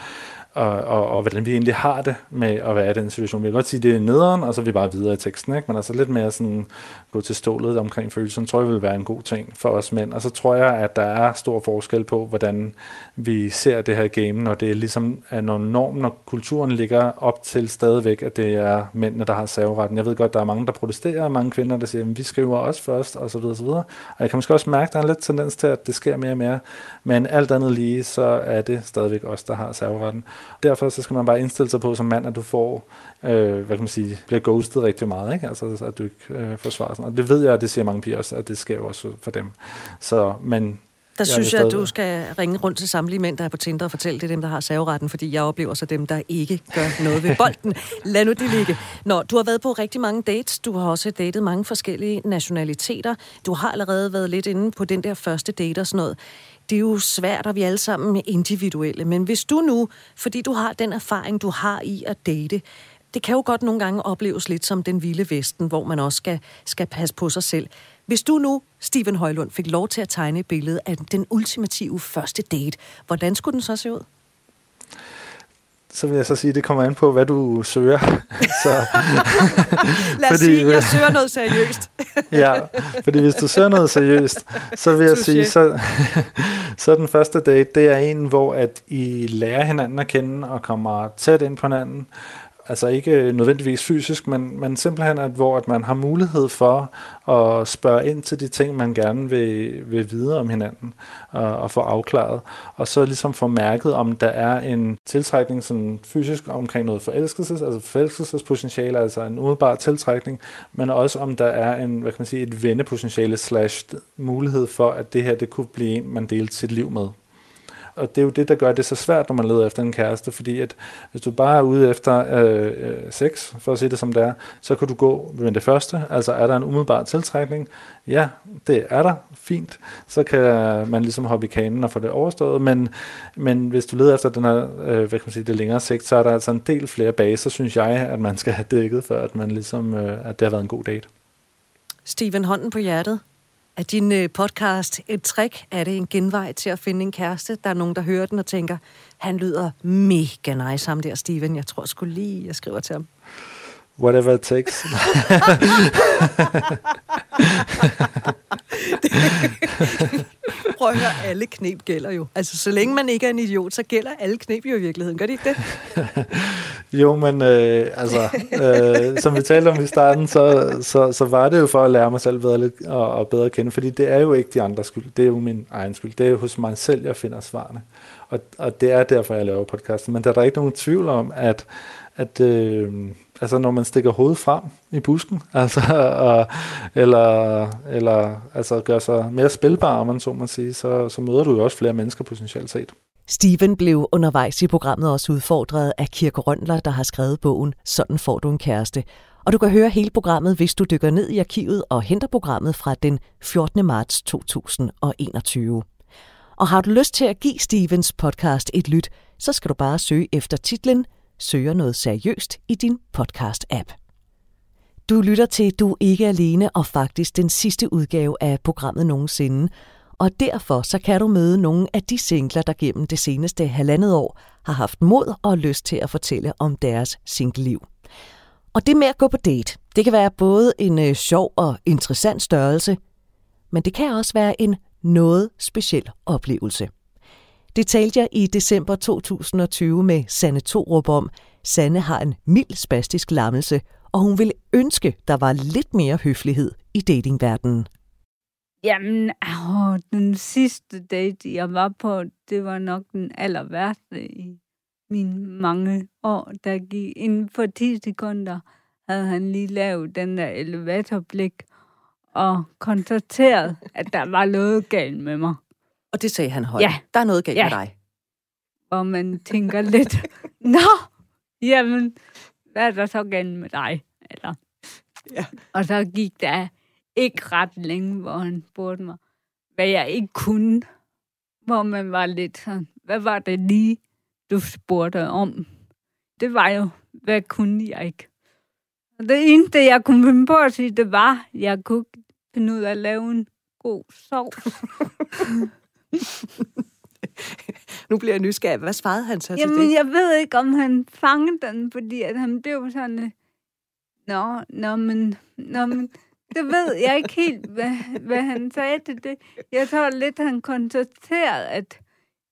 og, og, og hvordan vi egentlig har det med at være i den situation. Vi kan godt sige, at det er nederen, og så er vi bare videre i teksten, ikke? men altså lidt mere sådan gå til stålet omkring følelsen, tror jeg vil være en god ting for os mænd. Og så tror jeg, at der er stor forskel på, hvordan vi ser det her game, når det er ligesom er når normen, når kulturen ligger op til stadigvæk, at det er mændene, der har serveretten. Jeg ved godt, der er mange, der protesterer, og mange kvinder, der siger, at vi skriver også først, og så videre, og så videre. Og jeg kan måske også mærke, at der er en lidt tendens til, at det sker mere og mere. Men alt andet lige, så er det stadigvæk os, der har serveretten. Derfor så skal man bare indstille sig på som mand, at du får, øh, hvad kan man sige, bliver ghostet rigtig meget, ikke? Altså, at du ikke øh, får svar. Og det ved jeg, at det siger mange piger også, at det sker jo også for dem. Så, men der jeg synes jeg, at du skal ringe rundt til samtlige mænd, der er på Tinder og fortælle, det er dem, der har serveretten, fordi jeg oplever så dem, der ikke gør noget ved bolden. Lad nu det ligge. Nå, du har været på rigtig mange dates. Du har også datet mange forskellige nationaliteter. Du har allerede været lidt inde på den der første date og sådan noget det er jo svært, og vi er alle sammen individuelle. Men hvis du nu, fordi du har den erfaring, du har i at date, det kan jo godt nogle gange opleves lidt som den vilde vesten, hvor man også skal, skal passe på sig selv. Hvis du nu, Steven Højlund, fik lov til at tegne et billede af den ultimative første date, hvordan skulle den så se ud? Så vil jeg så sige, at det kommer an på, hvad du søger. så, Lad os fordi, sige, jeg søger noget seriøst. ja, fordi hvis du søger noget seriøst, så vil jeg sige, så, så den første date, det er en, hvor at I lærer hinanden at kende og kommer tæt ind på hinanden, altså ikke nødvendigvis fysisk, men, men simpelthen, at, hvor at man har mulighed for at spørge ind til de ting, man gerne vil, vil vide om hinanden og, og få afklaret. Og så ligesom få mærket, om der er en tiltrækning sådan fysisk omkring noget forelskelses, altså forelskelsespotentiale, altså en umiddelbar tiltrækning, men også om der er en, hvad kan man sige, et vennepotentiale slash mulighed for, at det her, det kunne blive en, man delte sit liv med. Og det er jo det, der gør det så svært, når man leder efter en kæreste, fordi at hvis du bare er ude efter øh, øh, sex, for at sige det som det er, så kan du gå med det første. Altså er der en umiddelbar tiltrækning? Ja, det er der. Fint. Så kan man ligesom hoppe i kanen og få det overstået. Men, men hvis du leder efter den her, øh, hvad kan man sige, det længere sigt, så er der altså en del flere baser, synes jeg, at man skal have dækket, for at man ligesom, øh, at det har været en god date. Steven, hånden på hjertet. Er din øh, podcast et trick? Er det en genvej til at finde en kæreste? Der er nogen, der hører den og tænker, han lyder mega nice, ham der Steven. Jeg tror sgu lige, jeg skriver til ham. Whatever it takes. Prøv at høre, alle knep gælder jo. Altså, så længe man ikke er en idiot, så gælder alle knep jo i virkeligheden. Gør det ikke det? jo, men øh, altså, øh, som vi talte om i starten, så, så, så var det jo for at lære mig selv bedre, lidt, og, og bedre at kende, fordi det er jo ikke de andres skyld. Det er jo min egen skyld. Det er jo hos mig selv, jeg finder svarene. Og, og det er derfor, jeg laver podcasten. Men der er der ikke nogen tvivl om, at, at øh, altså når man stikker hovedet frem i busken, altså, og, eller, eller altså gør sig mere spilbar, om man så må sige, så, så møder du jo også flere mennesker potentielt set. Steven blev undervejs i programmet også udfordret af Kirke Røndler, der har skrevet bogen Sådan får du en kæreste. Og du kan høre hele programmet, hvis du dykker ned i arkivet og henter programmet fra den 14. marts 2021. Og har du lyst til at give Stevens podcast et lyt, så skal du bare søge efter titlen søger noget seriøst i din podcast-app. Du lytter til Du er ikke alene og faktisk den sidste udgave af programmet nogensinde, og derfor så kan du møde nogle af de singler, der gennem det seneste halvandet år har haft mod og lyst til at fortælle om deres single-liv. Og det med at gå på date, det kan være både en øh, sjov og interessant størrelse, men det kan også være en noget speciel oplevelse. Det talte jeg i december 2020 med Sanne Torup om. Sanne har en mild spastisk lammelse, og hun ville ønske, der var lidt mere høflighed i datingverdenen. Jamen, åh, den sidste date, jeg var på, det var nok den aller værste i mine mange år. Der gik inden for 10 sekunder, havde han lige lavet den der elevatorblik og konstateret, at der var noget galt med mig. Og det sagde han højt. Ja. Der er noget galt Ja. med dig. Og man tænker lidt, nå, jamen, hvad er der så galt med dig? Eller, Ja. Og så gik der ikke ret længe, hvor han spurgte mig, hvad jeg ikke kunne. Hvor man var lidt sådan, hvad var det lige, du spurgte om? Det var jo, hvad kunne jeg ikke? Og det eneste, jeg kunne finde på at sige, det var, at jeg kunne finde ud af at lave en god sovs. Nu bliver jeg nysgerrig. Hvad svarede han så til Jamen, det? jeg ved ikke, om han fangede den, fordi at han blev sådan... øh, Nå, nå, men, nå, men det ved jeg ikke helt, hvad, hvad han sagde til det. Jeg tror lidt, han konstaterede, at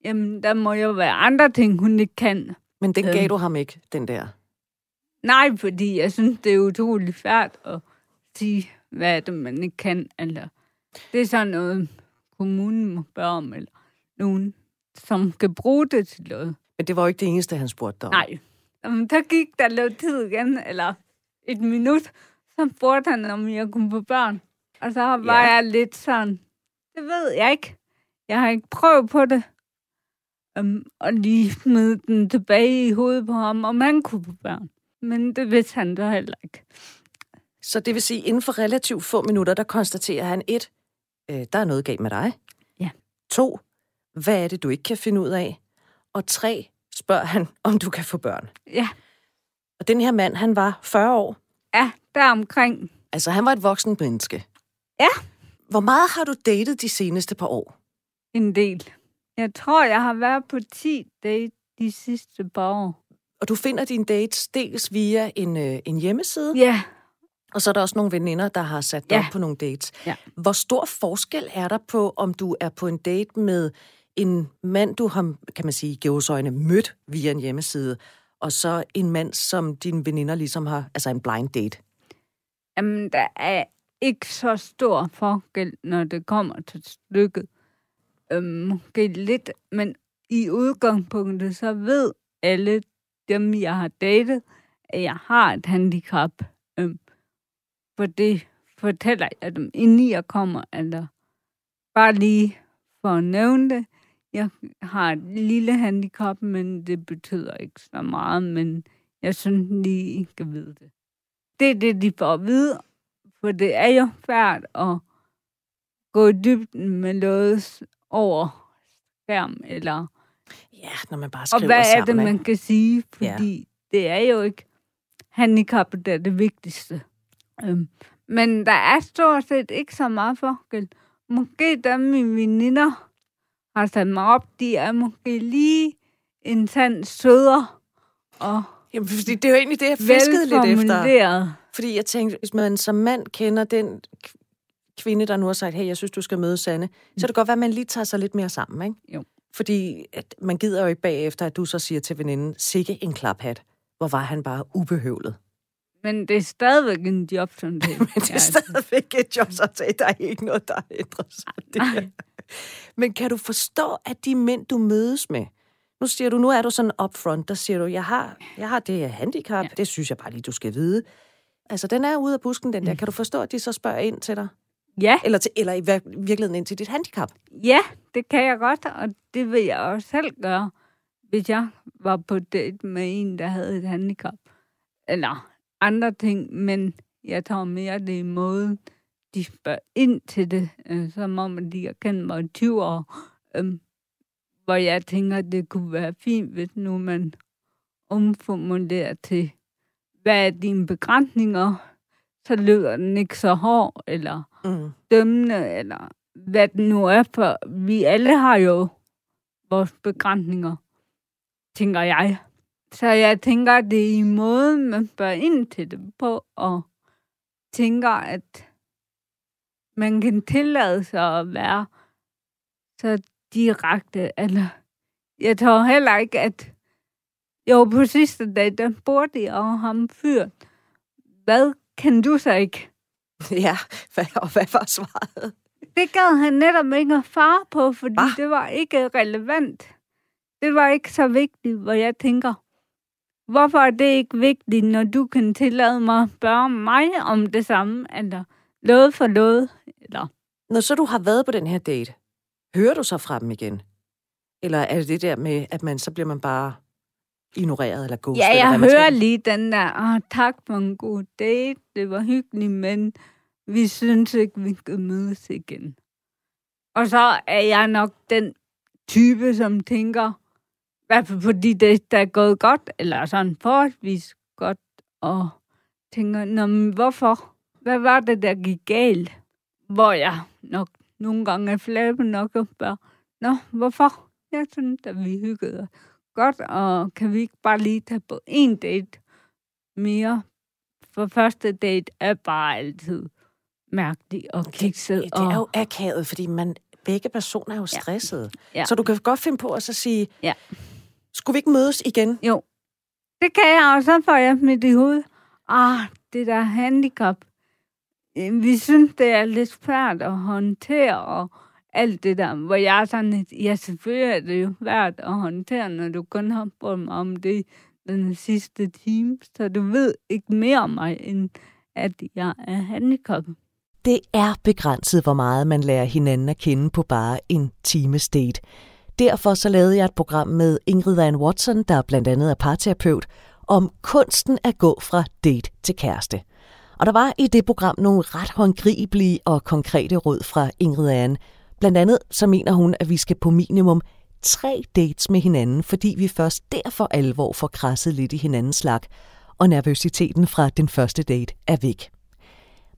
jamen, der må jo være andre ting, hun ikke kan. Men den gav Øhm. du ham ikke, den der. Nej, fordi jeg synes, det er utroligt færdigt at sige, hvad det, man ikke kan. Eller, det er sådan noget, kommunen må spørge om, eller nogen, som kan bruge det til noget. Men det var jo ikke det eneste, han spurgte dig om. Nej. Jamen, der gik der lidt tid igen, eller et minut, så spurgte han, om jeg kunne få børn. Og så var Ja. jeg lidt sådan, det ved jeg ikke. Jeg har ikke prøvet på det. Um, og lige smide den tilbage i hovedet på ham, om han kunne få børn. Men det vidste han så heller ikke. Så det vil sige, inden for relativt få minutter, der konstaterer han et, øh, der er noget galt med dig. Ja. To, hvad er det, du ikke kan finde ud af? Og tre, spørger han, om du kan få børn. Ja, Og den her mand, han var 40 år. ja der omkring. Altså, han var et voksen menneske. Ja. Hvor meget har du datet de seneste par år? En del. Jeg tror, jeg har været på 10 date de sidste par år. Og du finder dine dates dels via en, øh, en hjemmeside, Ja, og så er der også nogle veninder, der har sat dig Ja. op på nogle dates. Ja. Hvor stor forskel er der på, om du er på en date med en mand, du har, kan man sige, øjne mødt via en hjemmeside, og så en mand, som dine veninder ligesom har, altså en blind date? Jamen, der er ikke så stor forskel, når det kommer til stykket. Øhm, måske lidt, men i udgangspunktet, så ved alle dem, jeg har datet, at jeg har et handicap. For det fortæller jeg dem, inden jeg kommer. Altså, bare lige for at nævne det. Jeg har et lille handicap, men det betyder ikke så meget, men jeg synes lige, I skal vide det. Det er det, de får at vide, for det er jo færdigt at gå i dybden med noget over skærm, eller... Ja, når man bare Og skriver hvad er sammen. det, man kan sige? Fordi ja. det er jo ikke handicappet, der er det vigtigste. Øhm, men der er stort set ikke så meget forskel. Måske dem mine veninder har sat mig op, de er måske lige en tand sødere og Jamen, fordi det er jo egentlig det, jeg fiskede lidt efter. Fordi jeg tænkte, hvis man som mand kender den kvinde, der nu har sagt, hey, jeg synes, du skal møde Sanne, så kan det godt være, at man lige tager sig lidt mere sammen, ikke? Jo. Fordi at man gider jo ikke bagefter, at du så siger til veninden, sikke en klaphat. Hvor var han bare ubehøvlet. Men det er stadigvæk en job, som det Men det er stadigvæk et job, så til. der er ikke noget, der har ændret sig. Det her. Men kan du forstå, at de mænd, du mødes med, nu siger du, nu er du sådan upfront, der siger du, jeg har, jeg har det her handicap, ja. det synes jeg bare lige, du skal vide. Altså, den er ude af busken, den der. Kan du forstå, at de så spørger ind til dig? Ja, Eller, til, eller i vir- virkeligheden ind til dit handicap? ja, det kan jeg godt, og det vil jeg også selv gøre, hvis jeg var på date med en, der havde et handicap. Eller andre ting, men jeg tror mere, det er i måden, de spørger ind til det, øh, som om de har kendt mig i 20 år. Øh, hvor jeg tænker, at det kunne være fint, hvis nu man omformulerer til, hvad er dine begrænsninger, så lyder den ikke så hård, eller Mm. dømmende, eller hvad det nu er, for vi alle har jo vores begrænsninger, tænker jeg. Så jeg tænker, at det er i måden, man bør ind til det på, og tænker, at man kan tillade sig at være så direkte. Eller, jeg tror heller ikke, at jo, på sidste dag, der spurgte jeg og ham fyr, hvad kan du så ikke? Ja, og hvad var svaret? Det gad han netop ikke at fare på, fordi Hva? det var ikke relevant. Det var ikke så vigtigt, hvor jeg tænker, hvorfor er det ikke vigtigt, når du kan tillade mig at spørge mig om det samme, eller noget for noget, eller... Når så du har været på den her date, hører du så fra dem igen? Eller er det det der med, at man så bliver man bare ignoreret eller ghostet? Ja, jeg eller hører lige den der, oh, tak for en god date, det var hyggeligt, men vi synes ikke, vi kan mødes igen. Og så er jeg nok den type, som tænker, hvert fald fordi det der er gået godt, eller sådan forholdsvis godt, og tænker, Nå, men hvorfor? Hvad var det, der gik galt? Hvor jeg nok nogle gange er flabbe nok og spørger, Nå, hvorfor? Jeg synes, at vi hyggede godt, og kan vi ikke bare lige tage på en date mere? For første date er bare altid mærkeligt og kikset. Det, det er jo akavet, fordi man, begge personer er jo stressede. Ja. Ja. Så du kan godt finde på at så sige, ja. Skulle vi ikke mødes igen? Jo, det kan jeg, og så får jeg mit i hovedet. Ah, det der handicap. Vi synes, det er lidt svært at håndtere, og alt det der, hvor jeg er sådan ja, selvfølgelig er det jo værd at håndtere, når du kun har brugt mig om det den sidste time, så du ved ikke mere om mig, end at jeg er handicappet. Det er begrænset, hvor meget man lærer hinanden at kende på bare en times date. Derfor så lavede jeg et program med Ingrid Ann Watson, der blandt andet er parterapeut, om kunsten at gå fra date til kæreste. Og der var i det program nogle ret håndgribelige og konkrete råd fra Ingrid Ann. Blandt andet så mener hun, at vi skal på minimum tre dates med hinanden, fordi vi først derfor alvor får krasset lidt i hinandens slag, og nervøsiteten fra den første date er væk.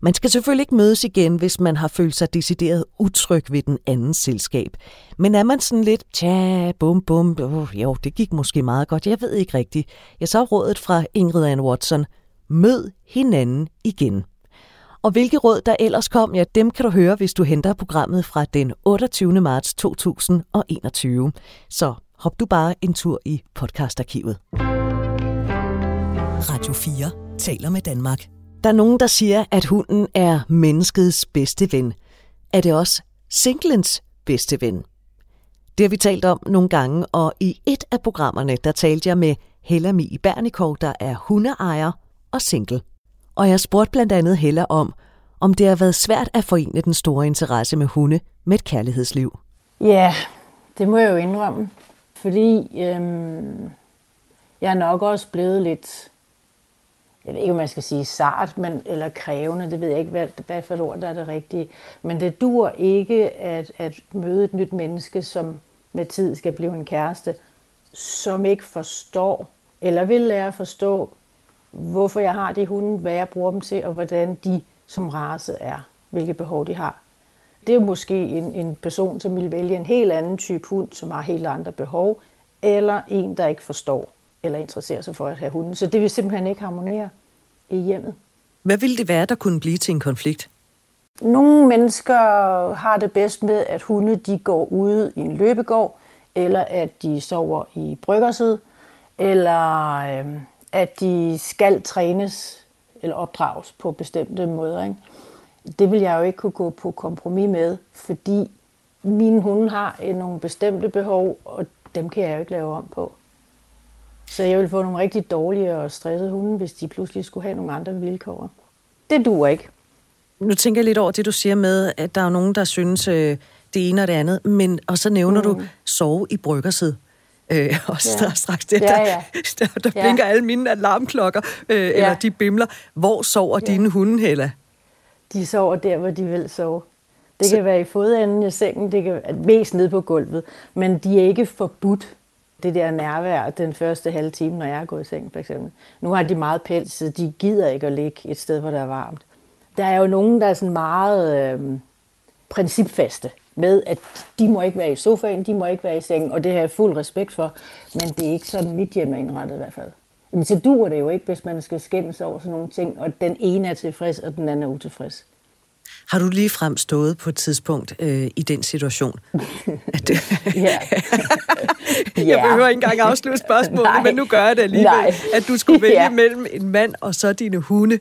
Man skal selvfølgelig ikke mødes igen, hvis man har følt sig decideret utryg ved den anden selskab. Men er man sådan lidt, tja, bum bum, oh, jo, det gik måske meget godt, jeg ved ikke rigtigt. Jeg så rådet fra Ingrid Ann Watson, mød hinanden igen. Og hvilke råd der ellers kom, ja, dem kan du høre, hvis du henter programmet fra den 28. marts 2021. Så hop du bare en tur i podcastarkivet. Radio 4 taler med Danmark. Der er nogen, der siger, at hunden er menneskets bedste ven. Er det også singlens bedste ven? Det har vi talt om nogle gange, og i et af programmerne, der talte jeg med Hella Mi Bernikov, der er hundeejer og single. Og jeg spurgte blandt andet Hella om, om det har været svært at forene den store interesse med hunde med et kærlighedsliv. Ja, det må jeg jo indrømme. Fordi øhm, jeg er nok også blevet lidt jeg ved ikke, om man skal sige sart, men, eller krævende, det ved jeg ikke, hvad, hvad for et ord, der er det rigtige. Men det dur ikke at, at møde et nyt menneske, som med tid skal blive en kæreste, som ikke forstår, eller vil lære at forstå, hvorfor jeg har de hunde, hvad jeg bruger dem til, og hvordan de som race er, hvilke behov de har. Det er måske en, en person, som vil vælge en helt anden type hund, som har helt andre behov, eller en, der ikke forstår eller interesserer sig for at have hunden. Så det vil simpelthen ikke harmonere i hjemmet. Hvad ville det være, der kunne blive til en konflikt? Nogle mennesker har det bedst med, at hunde de går ude i en løbegård, eller at de sover i bryggersæde, eller øh, at de skal trænes eller opdrages på bestemte måder. Ikke? Det vil jeg jo ikke kunne gå på kompromis med, fordi mine hunde har nogle bestemte behov, og dem kan jeg jo ikke lave om på. Så jeg vil få nogle rigtig dårlige og stressede hunde, hvis de pludselig skulle have nogle andre vilkår. Det duer ikke. Nu tænker jeg lidt over det, du siger med, at der er nogen, der synes øh, det ene og det andet, men, og så nævner mm. du sove i bryggersæd. Øh, og ja. straks det, ja, ja. der, der, der blinker ja. alle mine alarmklokker, øh, ja. eller de bimler. Hvor sover ja. dine hunde, Hella? De sover der, hvor de vil sove. Det så... kan være i fodenden i sengen, det kan være mest nede på gulvet, men de er ikke forbudt det der nærvær den første halve time, når jeg er gået i seng for eksempel. Nu har de meget pels, så de gider ikke at ligge et sted, hvor der er varmt. Der er jo nogen, der er sådan meget øh, principfaste. med, at de må ikke være i sofaen, de må ikke være i sengen, og det har jeg fuld respekt for, men det er ikke sådan, mit hjem er indrettet i hvert fald. Men så duer det jo ikke, hvis man skal skændes over sådan nogle ting, og den ene er tilfreds, og den anden er utilfreds. Har du lige frem stået på et tidspunkt øh, i den situation? At ja. jeg behøver ikke engang afslutte spørgsmålet, men nu gør jeg det alligevel. Nej. At du skulle vælge ja. mellem en mand og så dine hunde.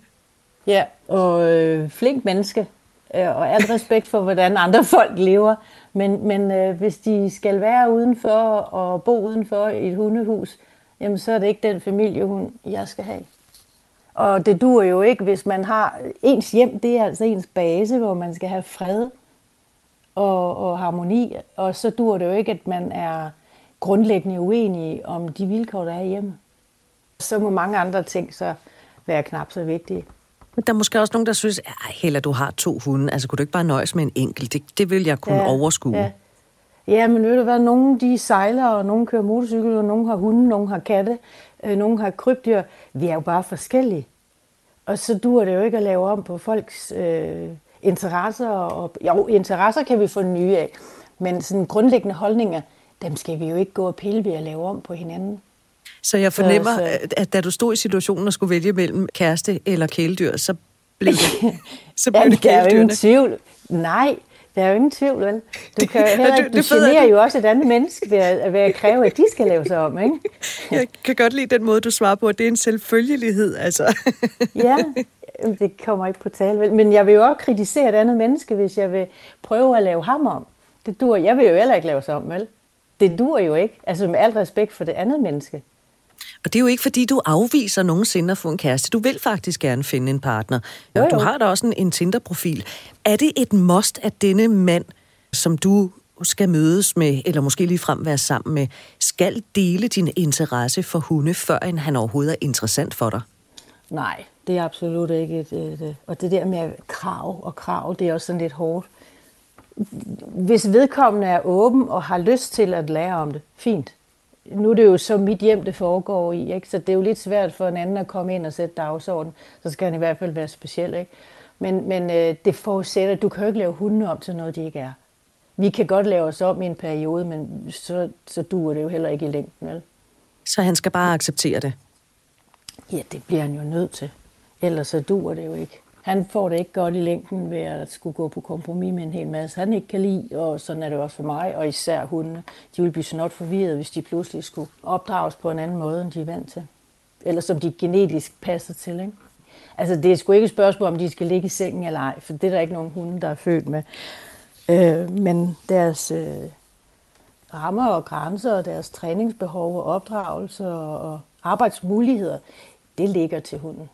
Ja, og øh, flink menneske, øh, og alt respekt for, hvordan andre folk lever. Men, men øh, hvis de skal være udenfor og bo udenfor i et hundehus, jamen så er det ikke den familiehund, jeg skal have. Og det dur jo ikke, hvis man har ens hjem, det er altså ens base, hvor man skal have fred og, og harmoni. Og så dur det jo ikke, at man er grundlæggende uenig om de vilkår, der er hjemme. Så må mange andre ting så være knap så vigtige. Men der er måske også nogen, der synes, at heller du har to hunde. Altså, kunne du ikke bare nøjes med en enkelt? Det, det vil jeg kunne ja, overskue. Ja. ja, men ved du hvad, nogen de sejler, og nogen kører motorcykel, og nogen har hunde, nogen har katte, øh, nogen har krybdyr. Vi er jo bare forskellige. Og så dur det jo ikke at lave om på folks øh, interesser. Og, jo, interesser kan vi få nye af, men sådan grundlæggende holdninger, dem skal vi jo ikke gå og pille ved at lave om på hinanden. Så jeg fornemmer, så, så... at da du stod i situationen og skulle vælge mellem kæreste eller kæledyr, så blev det, så blev Jamen, det kæledyrene. Der er jo ingen tvivl. Nej, der er jo ingen tvivl, vel? Du, kan jo heller du, generer jo også et andet menneske ved at, ved at kræve, at de skal lave sig om, ikke? Jeg kan godt lide den måde, du svarer på, at det er en selvfølgelighed, altså. ja, det kommer ikke på tale, vel? Men jeg vil jo også kritisere et andet menneske, hvis jeg vil prøve at lave ham om. Det dur. Jeg vil jo heller ikke lave sig om, vel? Det dur jo ikke. Altså med al respekt for det andet menneske. Og det er jo ikke, fordi du afviser nogensinde at få en kæreste. Du vil faktisk gerne finde en partner. Jo, jo. Du har da også en, en Tinder-profil. Er det et must, at denne mand, som du skal mødes med, eller måske lige frem være sammen med, skal dele din interesse for hunde, før han overhovedet er interessant for dig? Nej, det er absolut ikke et, et, et... Og det der med krav og krav, det er også sådan lidt hårdt. Hvis vedkommende er åben og har lyst til at lære om det, fint nu er det jo så mit hjem, det foregår i, ikke? så det er jo lidt svært for en anden at komme ind og sætte dagsorden. Så skal han i hvert fald være speciel. Ikke? Men, men øh, det forudsætter, at du kan jo ikke lave hundene om til noget, de ikke er. Vi kan godt lave os om i en periode, men så, så duer det jo heller ikke i længden. Vel? Så han skal bare acceptere det? Ja, det bliver han jo nødt til. Ellers så duer det jo ikke han får det ikke godt i længden ved at skulle gå på kompromis med en hel masse, han ikke kan lide, og sådan er det også for mig, og især hundene. De vil blive snot forvirret, hvis de pludselig skulle opdrages på en anden måde, end de er vant til. Eller som de genetisk passer til, ikke? Altså, det er sgu ikke et spørgsmål, om de skal ligge i sengen eller ej, for det er der ikke nogen hunde, der er født med. Øh, men deres øh, rammer og grænser, og deres træningsbehov og opdragelse og arbejdsmuligheder, det ligger til hunden.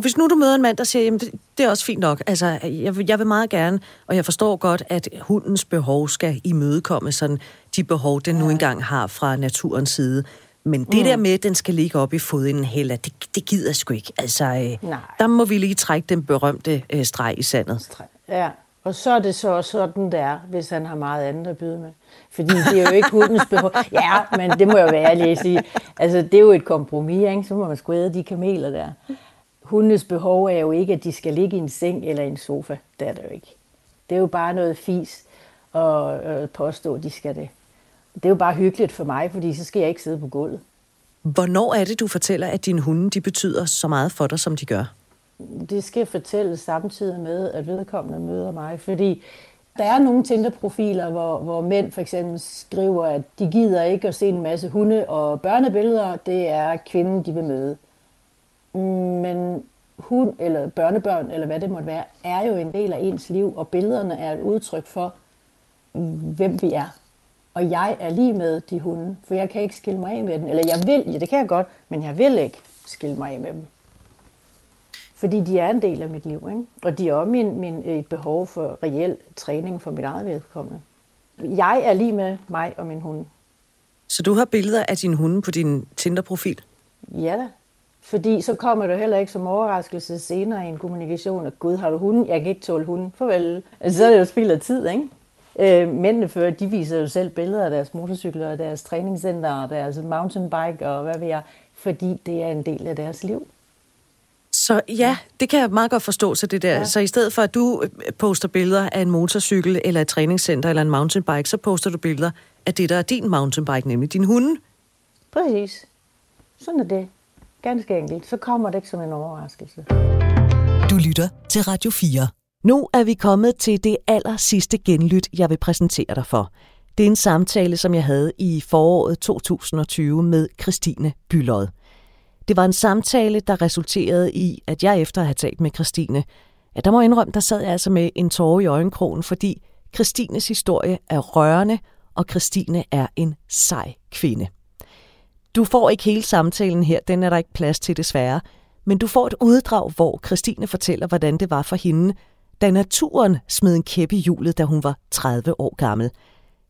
Og hvis nu du møder en mand, der siger, jamen det, det er også fint nok, altså jeg, jeg vil meget gerne, og jeg forstår godt, at hundens behov skal imødekomme sådan de behov, den nu engang har fra naturens side. Men det mm. der med, at den skal ligge op i fodenden heller, det, det gider sgu ikke. Altså, øh, der må vi lige trække den berømte øh, streg i sandet. Ja, og så er det så sådan, der, hvis han har meget andet at byde med. Fordi det er jo ikke hundens behov. Ja, men det må jeg være ærlig at sige. Altså, det er jo et kompromis, ikke? Så må man sgu de kameler der hundenes behov er jo ikke, at de skal ligge i en seng eller en sofa. Det er det jo ikke. Det er jo bare noget fis at påstå, at de skal det. Det er jo bare hyggeligt for mig, fordi så skal jeg ikke sidde på gulvet. Hvornår er det, du fortæller, at dine hunde de betyder så meget for dig, som de gør? Det skal fortælle samtidig med, at vedkommende møder mig, fordi der er nogle Tinder-profiler, hvor, hvor mænd for eksempel skriver, at de gider ikke at se en masse hunde og børnebilleder. Det er kvinden, de vil møde. Men hun eller børnebørn, eller hvad det måtte være, er jo en del af ens liv, og billederne er et udtryk for, hvem vi er. Og jeg er lige med de hunde, for jeg kan ikke skille mig af med dem. Eller jeg vil, ja det kan jeg godt, men jeg vil ikke skille mig af med dem. Fordi de er en del af mit liv, ikke? og de er også min, min, et behov for reel træning for mit eget vedkommende. Jeg er lige med mig og min hund. Så du har billeder af din hunde på din Tinder-profil? Ja da. Fordi så kommer det heller ikke som overraskelse senere i en kommunikation, at gud, har du hunden? Jeg kan ikke tåle hunden. Farvel. Altså, så er det jo spild af tid, ikke? Øh, mændene før, de viser jo selv billeder af deres motorcykler, og deres træningscenter, og deres mountainbike, og hvad ved jeg, fordi det er en del af deres liv. Så ja, det kan jeg meget godt forstå så det der. Ja. Så i stedet for, at du poster billeder af en motorcykel, eller et træningscenter, eller en mountainbike, så poster du billeder af det, der er din mountainbike, nemlig din hunde. Præcis. Sådan er det. Ganske enkelt. Så kommer det ikke som en overraskelse. Du lytter til Radio 4. Nu er vi kommet til det aller sidste genlyt, jeg vil præsentere dig for. Det er en samtale, som jeg havde i foråret 2020 med Christine Bylod. Det var en samtale, der resulterede i, at jeg efter at have talt med Christine, at der må indrømme, der sad jeg altså med en tårer i øjenkrogen, fordi Christines historie er rørende, og Christine er en sej kvinde. Du får ikke hele samtalen her, den er der ikke plads til desværre, men du får et uddrag, hvor Christine fortæller, hvordan det var for hende, da naturen smed en kæppe i hjulet, da hun var 30 år gammel.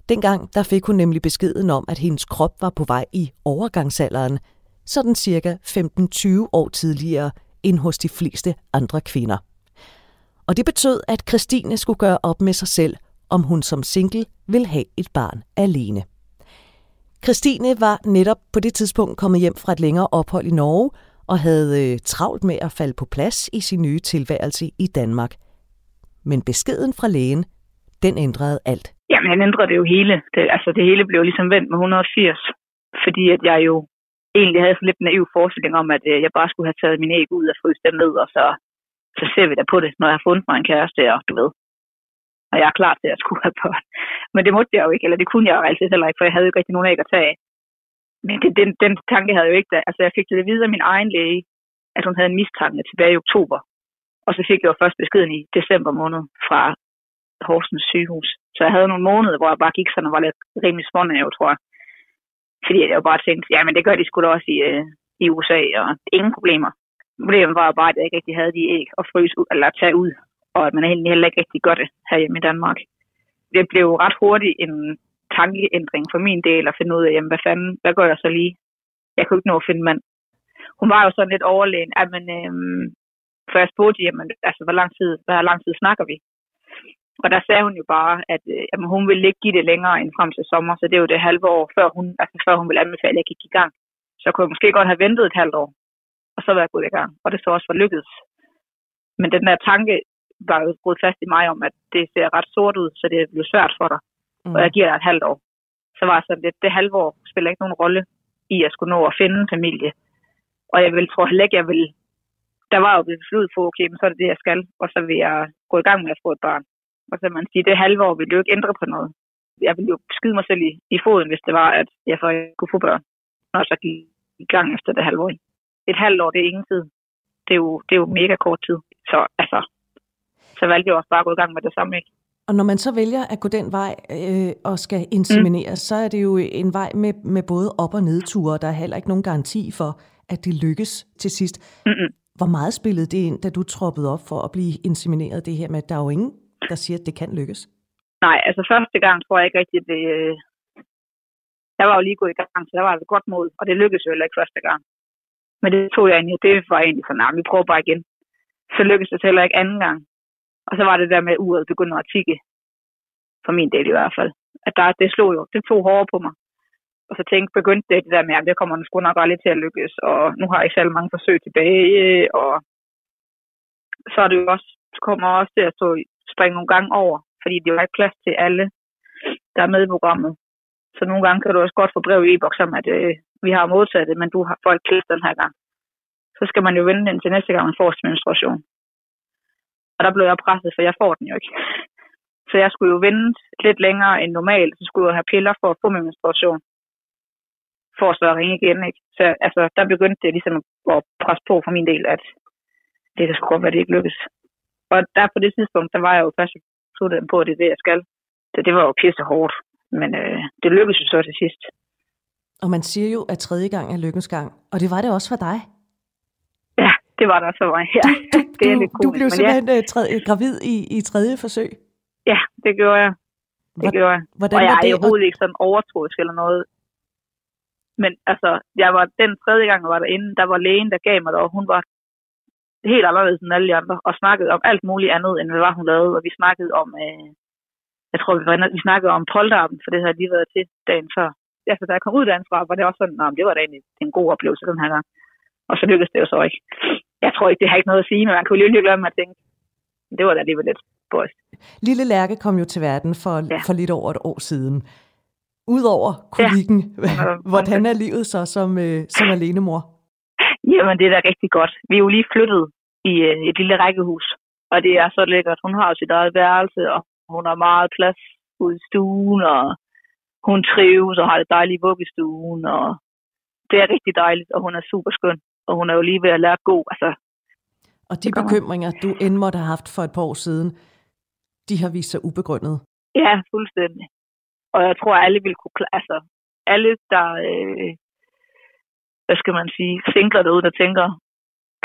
Dengang der fik hun nemlig beskeden om, at hendes krop var på vej i overgangsalderen, sådan cirka 15-20 år tidligere end hos de fleste andre kvinder. Og det betød, at Christine skulle gøre op med sig selv, om hun som single vil have et barn alene. Christine var netop på det tidspunkt kommet hjem fra et længere ophold i Norge og havde øh, travlt med at falde på plads i sin nye tilværelse i Danmark. Men beskeden fra lægen, den ændrede alt. Jamen, han ændrede det jo hele. Det, altså, det hele blev ligesom vendt med 180. Fordi at jeg jo egentlig havde sådan lidt naiv forestilling om, at øh, jeg bare skulle have taget min æg ud og fryst dem ned, og så, så ser vi da på det, når jeg har fundet mig en kæreste, og du ved. Og jeg er klar til at skulle have børn. Men det måtte jeg jo ikke, eller det kunne jeg jo altid heller ikke, for jeg havde jo ikke rigtig nogen æg at tage af. Men det, den, den tanke havde jeg jo ikke, da. altså jeg fik det videre af min egen læge, at hun havde en mistanke tilbage i oktober. Og så fik jeg jo først beskeden i december måned fra Horsens sygehus. Så jeg havde nogle måneder, hvor jeg bare gik sådan og var lidt rimelig jeg tror jeg. Fordi jeg jo bare tænkte, ja, men det gør de skulle også i, øh, i USA, og ingen problemer. Problemet var bare, at jeg ikke rigtig havde de æg at fryse ud, eller tage ud, og at man heller ikke rigtig gør det herhjemme i Danmark. Det blev ret hurtigt en tankeændring for min del at finde ud af, jamen, hvad fanden, hvad gør jeg så lige? Jeg kunne ikke nå at finde mand. Hun var jo sådan lidt overlegen, at man, øhm, for jeg spurgte, jamen, altså, hvor lang tid, hvor lang tid snakker vi? Og der sagde hun jo bare, at øh, jamen, hun ville ikke give det længere end frem til sommer, så det er jo det halve år, før hun, altså, før hun ville anbefale, at jeg gik i gang. Så kunne jeg måske godt have ventet et halvt år, og så være gået i gang. Og det så også var lykkedes. Men den der tanke var jo gået fast i mig om, at det ser ret sort ud, så det bliver svært for dig. Mm. Og jeg giver dig et halvt år. Så var sådan lidt, det halve år spiller ikke nogen rolle i at skulle nå at finde en familie. Og jeg vil tror heller ikke, jeg vil... Der var jo blevet besluttet for, okay, men så er det det, jeg skal. Og så vil jeg gå i gang med at få et barn. Og så man sige, det halve år vil jo ikke ændre på noget. Jeg ville jo skyde mig selv i, i foden, hvis det var, at jeg så kunne få børn, når jeg så gik i gang efter det halve år. Et halvt år, det er ingen tid. Det er jo, det er jo mega kort tid. Så altså, så valgte jeg også bare at gå i gang med det samme, ikke? Og når man så vælger at gå den vej øh, og skal insemineres, mm. så er det jo en vej med, med både op- og nedture, og der er heller ikke nogen garanti for, at det lykkes til sidst. Mm-mm. Hvor meget spillede det ind, da du troppede op for at blive insemineret, det her med, at der er jo ingen, der siger, at det kan lykkes? Nej, altså første gang tror jeg ikke rigtigt, det... Øh... Jeg var jo lige gået i gang, så der var et godt mod, og det lykkedes jo heller ikke første gang. Men det tog jeg egentlig, det var egentlig sådan, nah, vi prøver bare igen. Så lykkedes det heller ikke anden gang. Og så var det der med, at uret begyndte at tikke. For min del i hvert fald. At der, det slog jo, det tog hårdere på mig. Og så tænkte, begyndte det, det der med, at det kommer sgu nok aldrig til at lykkes, og nu har jeg selv mange forsøg tilbage, og så er det jo også, kommer også til at stå, springe nogle gange over, fordi det jo ikke plads til alle, der er med i programmet. Så nogle gange kan du også godt få brev i e-boks om, at øh, vi har modtaget det, men du har folk klædt den her gang. Så skal man jo vente indtil næste gang, man får sin menstruation. Og der blev jeg presset, for jeg får den jo ikke. Så jeg skulle jo vente lidt længere end normalt. Så skulle jeg have piller for at få min menstruation. For at så at ringe igen, ikke? Så altså, der begyndte det ligesom at presse på for min del, at det kan skulle godt være, det ikke lykkes. Og der på det tidspunkt, der var jeg jo først besluttet på, at det er det, jeg skal. Så det var jo pisse hårdt. Men øh, det lykkedes jo så til sidst. Og man siger jo, at tredje gang er lykkens gang. Og det var det også for dig det var der så mig. Ja, du, det er lidt komisk, du blev simpelthen ja. Øh, tredje, gravid i, i tredje forsøg? Ja, det gjorde jeg. Det Hvor, gjorde jeg. Hvordan og jeg er overhovedet ikke sådan overtroisk eller noget. Men altså, jeg var den tredje gang, jeg var derinde, der var lægen, der gav mig det, og hun var helt anderledes end alle de andre, og snakkede om alt muligt andet, end hvad hun lavede, og vi snakkede om, øh, jeg tror, vi, var, vi snakkede om polterappen, for det havde lige været til dagen før. Altså, da jeg kom ud derfra, var det også sådan, at det var da egentlig en god oplevelse den her gang. Og så lykkedes det jo så ikke. Jeg tror ikke, det har ikke noget at sige, men man kunne lige lige glemme at tænke, det var da alligevel lidt spøjst. Lille Lærke kom jo til verden for, ja. for lidt over et år siden. Udover kolikken, ja. hvordan er livet så som, øh, som alenemor? Jamen, det er da rigtig godt. Vi er jo lige flyttet i øh, et lille rækkehus, og det er så lækkert. Hun har sit eget værelse, og hun har meget plads ude i stuen, og hun trives og har det dejligt i vuggestuen, og det er rigtig dejligt, og hun er super skøn, og hun er jo lige ved at lære at gå. Altså, og de bekymringer, du end måtte have haft for et par år siden, de har vist sig ubegrundet? Ja, fuldstændig. Og jeg tror, alle vil kunne klare, altså alle, der, øh, hvad skal man sige, singler derude, der tænker,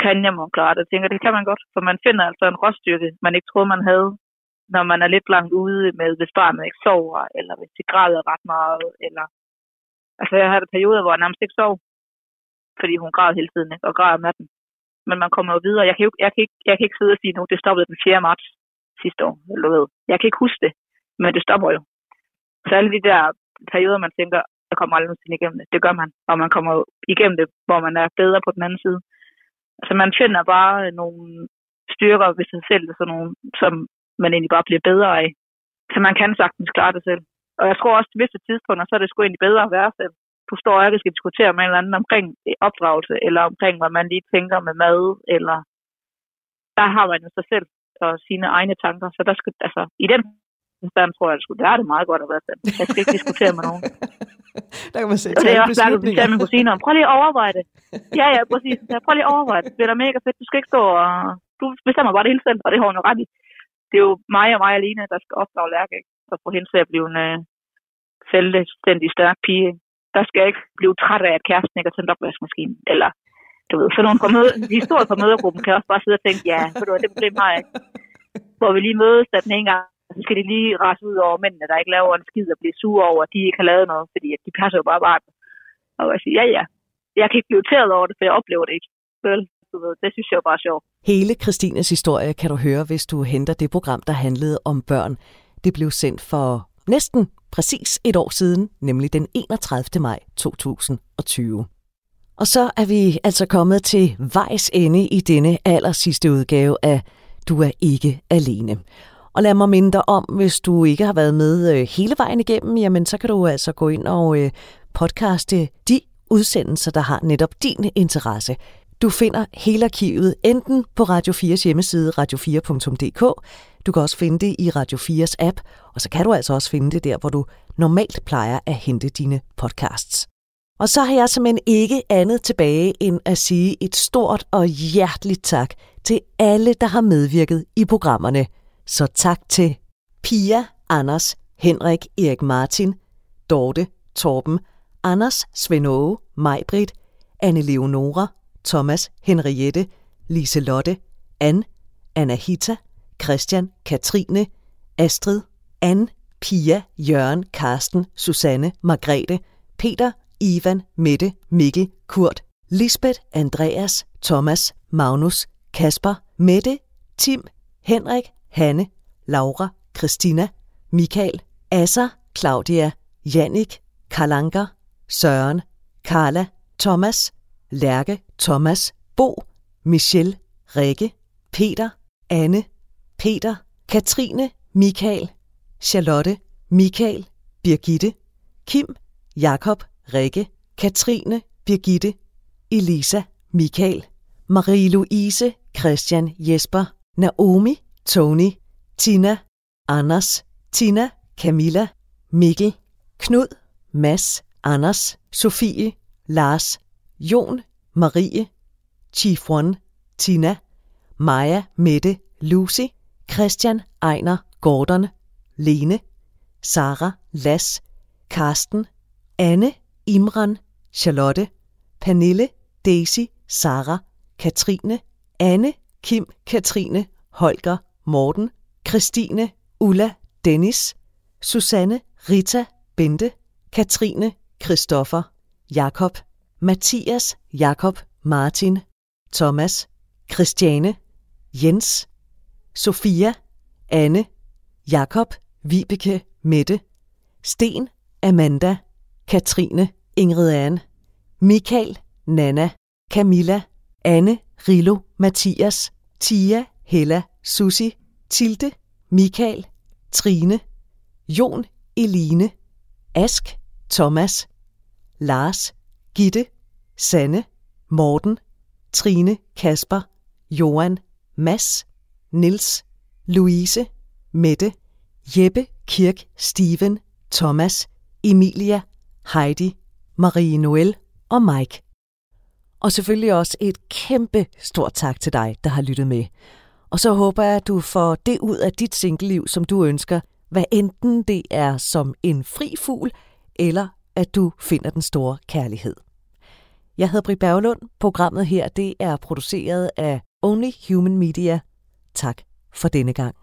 kan jeg må klare det, tænker, det kan man godt, for man finder altså en råstyrke, man ikke troede, man havde, når man er lidt langt ude med, hvis barnet ikke sover, eller hvis det græder ret meget, eller... Altså, jeg havde perioder, hvor jeg nærmest ikke sov, fordi hun græd hele tiden, ikke? og græd om natten. Men man kommer jo videre. Jeg kan, jo, jeg kan, ikke, jeg kan ikke sidde og sige nu, det stoppede den 4. marts sidste år, eller hvad. Jeg kan ikke huske det, men det stopper jo. Så alle de der perioder, man tænker, jeg kommer aldrig nogensinde igennem det. Det gør man. Og man kommer igennem det, hvor man er bedre på den anden side. Så man finder bare nogle styrker ved sig selv, sådan nogle, som man egentlig bare bliver bedre af. Så man kan sagtens klare det selv. Og jeg tror også, til visse tidspunkter, så er det sgu egentlig bedre at være selv. Du står og jeg skal diskutere med en eller anden omkring opdragelse, eller omkring, hvad man lige tænker med mad, eller der har man jo sig selv og sine egne tanker. Så der skal, altså, i den stand tror jeg, at der er det meget godt at være selv. Jeg skal ikke diskutere med nogen. der kan man sætte og det er også snakket med min kusine om. Prøv lige at overveje det. Ja, ja, præcis. Prøv lige at overveje det. Det bliver da mega fedt. Du skal ikke stå og... Du bestemmer bare det hele selv, og det har hun jo ret i det er jo mig og mig alene, der skal opdrage Lærke, ikke? og få hende til at blive en uh, selvstændig stærk pige. Der skal jeg ikke blive træt af, at kæresten ikke har tændt opvaskemaskinen. Eller, du ved, så nogle fra møde, historier på mødergruppen kan også bare sidde og tænke, ja, for du det problem har jeg ikke. Hvor vi lige mødes, at den ene gang, så skal de lige rase ud over mændene, der ikke laver en skid og bliver sure over, at de ikke har lavet noget, fordi at de passer jo bare bare. Og jeg siger, ja, ja, jeg kan ikke blive irriteret over det, for jeg oplever det ikke. Vel? du ved. Det synes jeg er bare sjovt. Hele Kristines historie kan du høre, hvis du henter det program, der handlede om børn. Det blev sendt for næsten præcis et år siden, nemlig den 31. maj 2020. Og så er vi altså kommet til vejs ende i denne aller sidste udgave af Du er ikke alene. Og lad mig minde dig om, hvis du ikke har været med øh, hele vejen igennem, jamen så kan du altså gå ind og øh, podcaste de udsendelser, der har netop din interesse. Du finder hele arkivet enten på Radio 4's hjemmeside radio4.dk, du kan også finde det i Radio 4's app, og så kan du altså også finde det der, hvor du normalt plejer at hente dine podcasts. Og så har jeg simpelthen ikke andet tilbage end at sige et stort og hjerteligt tak til alle, der har medvirket i programmerne. Så tak til Pia, Anders, Henrik, Erik Martin, Dorte, Torben, Anders, Svend Majbrit, Anne Leonora, Thomas, Henriette, Liselotte, Anne, Anahita, Christian, Katrine, Astrid, Ann, Pia, Jørgen, Karsten, Susanne, Margrethe, Peter, Ivan, Mette, Mikkel, Kurt, Lisbeth, Andreas, Thomas, Magnus, Kasper, Mette, Tim, Henrik, Hanne, Laura, Christina, Michael, Asser, Claudia, Jannik, Karlanker, Søren, Karla, Thomas, Lærke, Thomas, Bo, Michelle, Rikke, Peter, Anne, Peter, Katrine, Michael, Charlotte, Michael, Birgitte, Kim, Jakob, Rikke, Katrine, Birgitte, Elisa, Michael, Marie-Louise, Christian, Jesper, Naomi, Tony, Tina, Anders, Tina, Camilla, Mikkel, Knud, Mads, Anders, Sofie, Lars, Jon, Marie, Chifron, Tina, Maja, Mette, Lucy, Christian, Ejner, Gordon, Lene, Sara, Las, Karsten, Anne, Imran, Charlotte, Pernille, Daisy, Sara, Katrine, Anne, Kim, Katrine, Holger, Morten, Christine, Ulla, Dennis, Susanne, Rita, Bente, Katrine, Christoffer, Jakob, Mathias, Jakob, Martin, Thomas, Christiane, Jens, Sofia, Anne, Jakob, Vibeke, Mette, Sten, Amanda, Katrine, Ingrid Anne, Michael, Nana, Camilla, Anne, Rilo, Mathias, Tia, Hella, Susi, Tilde, Michael, Trine, Jon, Eline, Ask, Thomas, Lars, Gitte, Sanne, Morten, Trine, Kasper, Johan, Mads, Nils, Louise, Mette, Jeppe, Kirk, Steven, Thomas, Emilia, Heidi, Marie Noel og Mike. Og selvfølgelig også et kæmpe stort tak til dig, der har lyttet med. Og så håber jeg, at du får det ud af dit singleliv, som du ønsker, hvad enten det er som en fri fugl, eller at du finder den store kærlighed. Jeg hedder Britt Berglund. Programmet her det er produceret af Only Human Media. Tak for denne gang.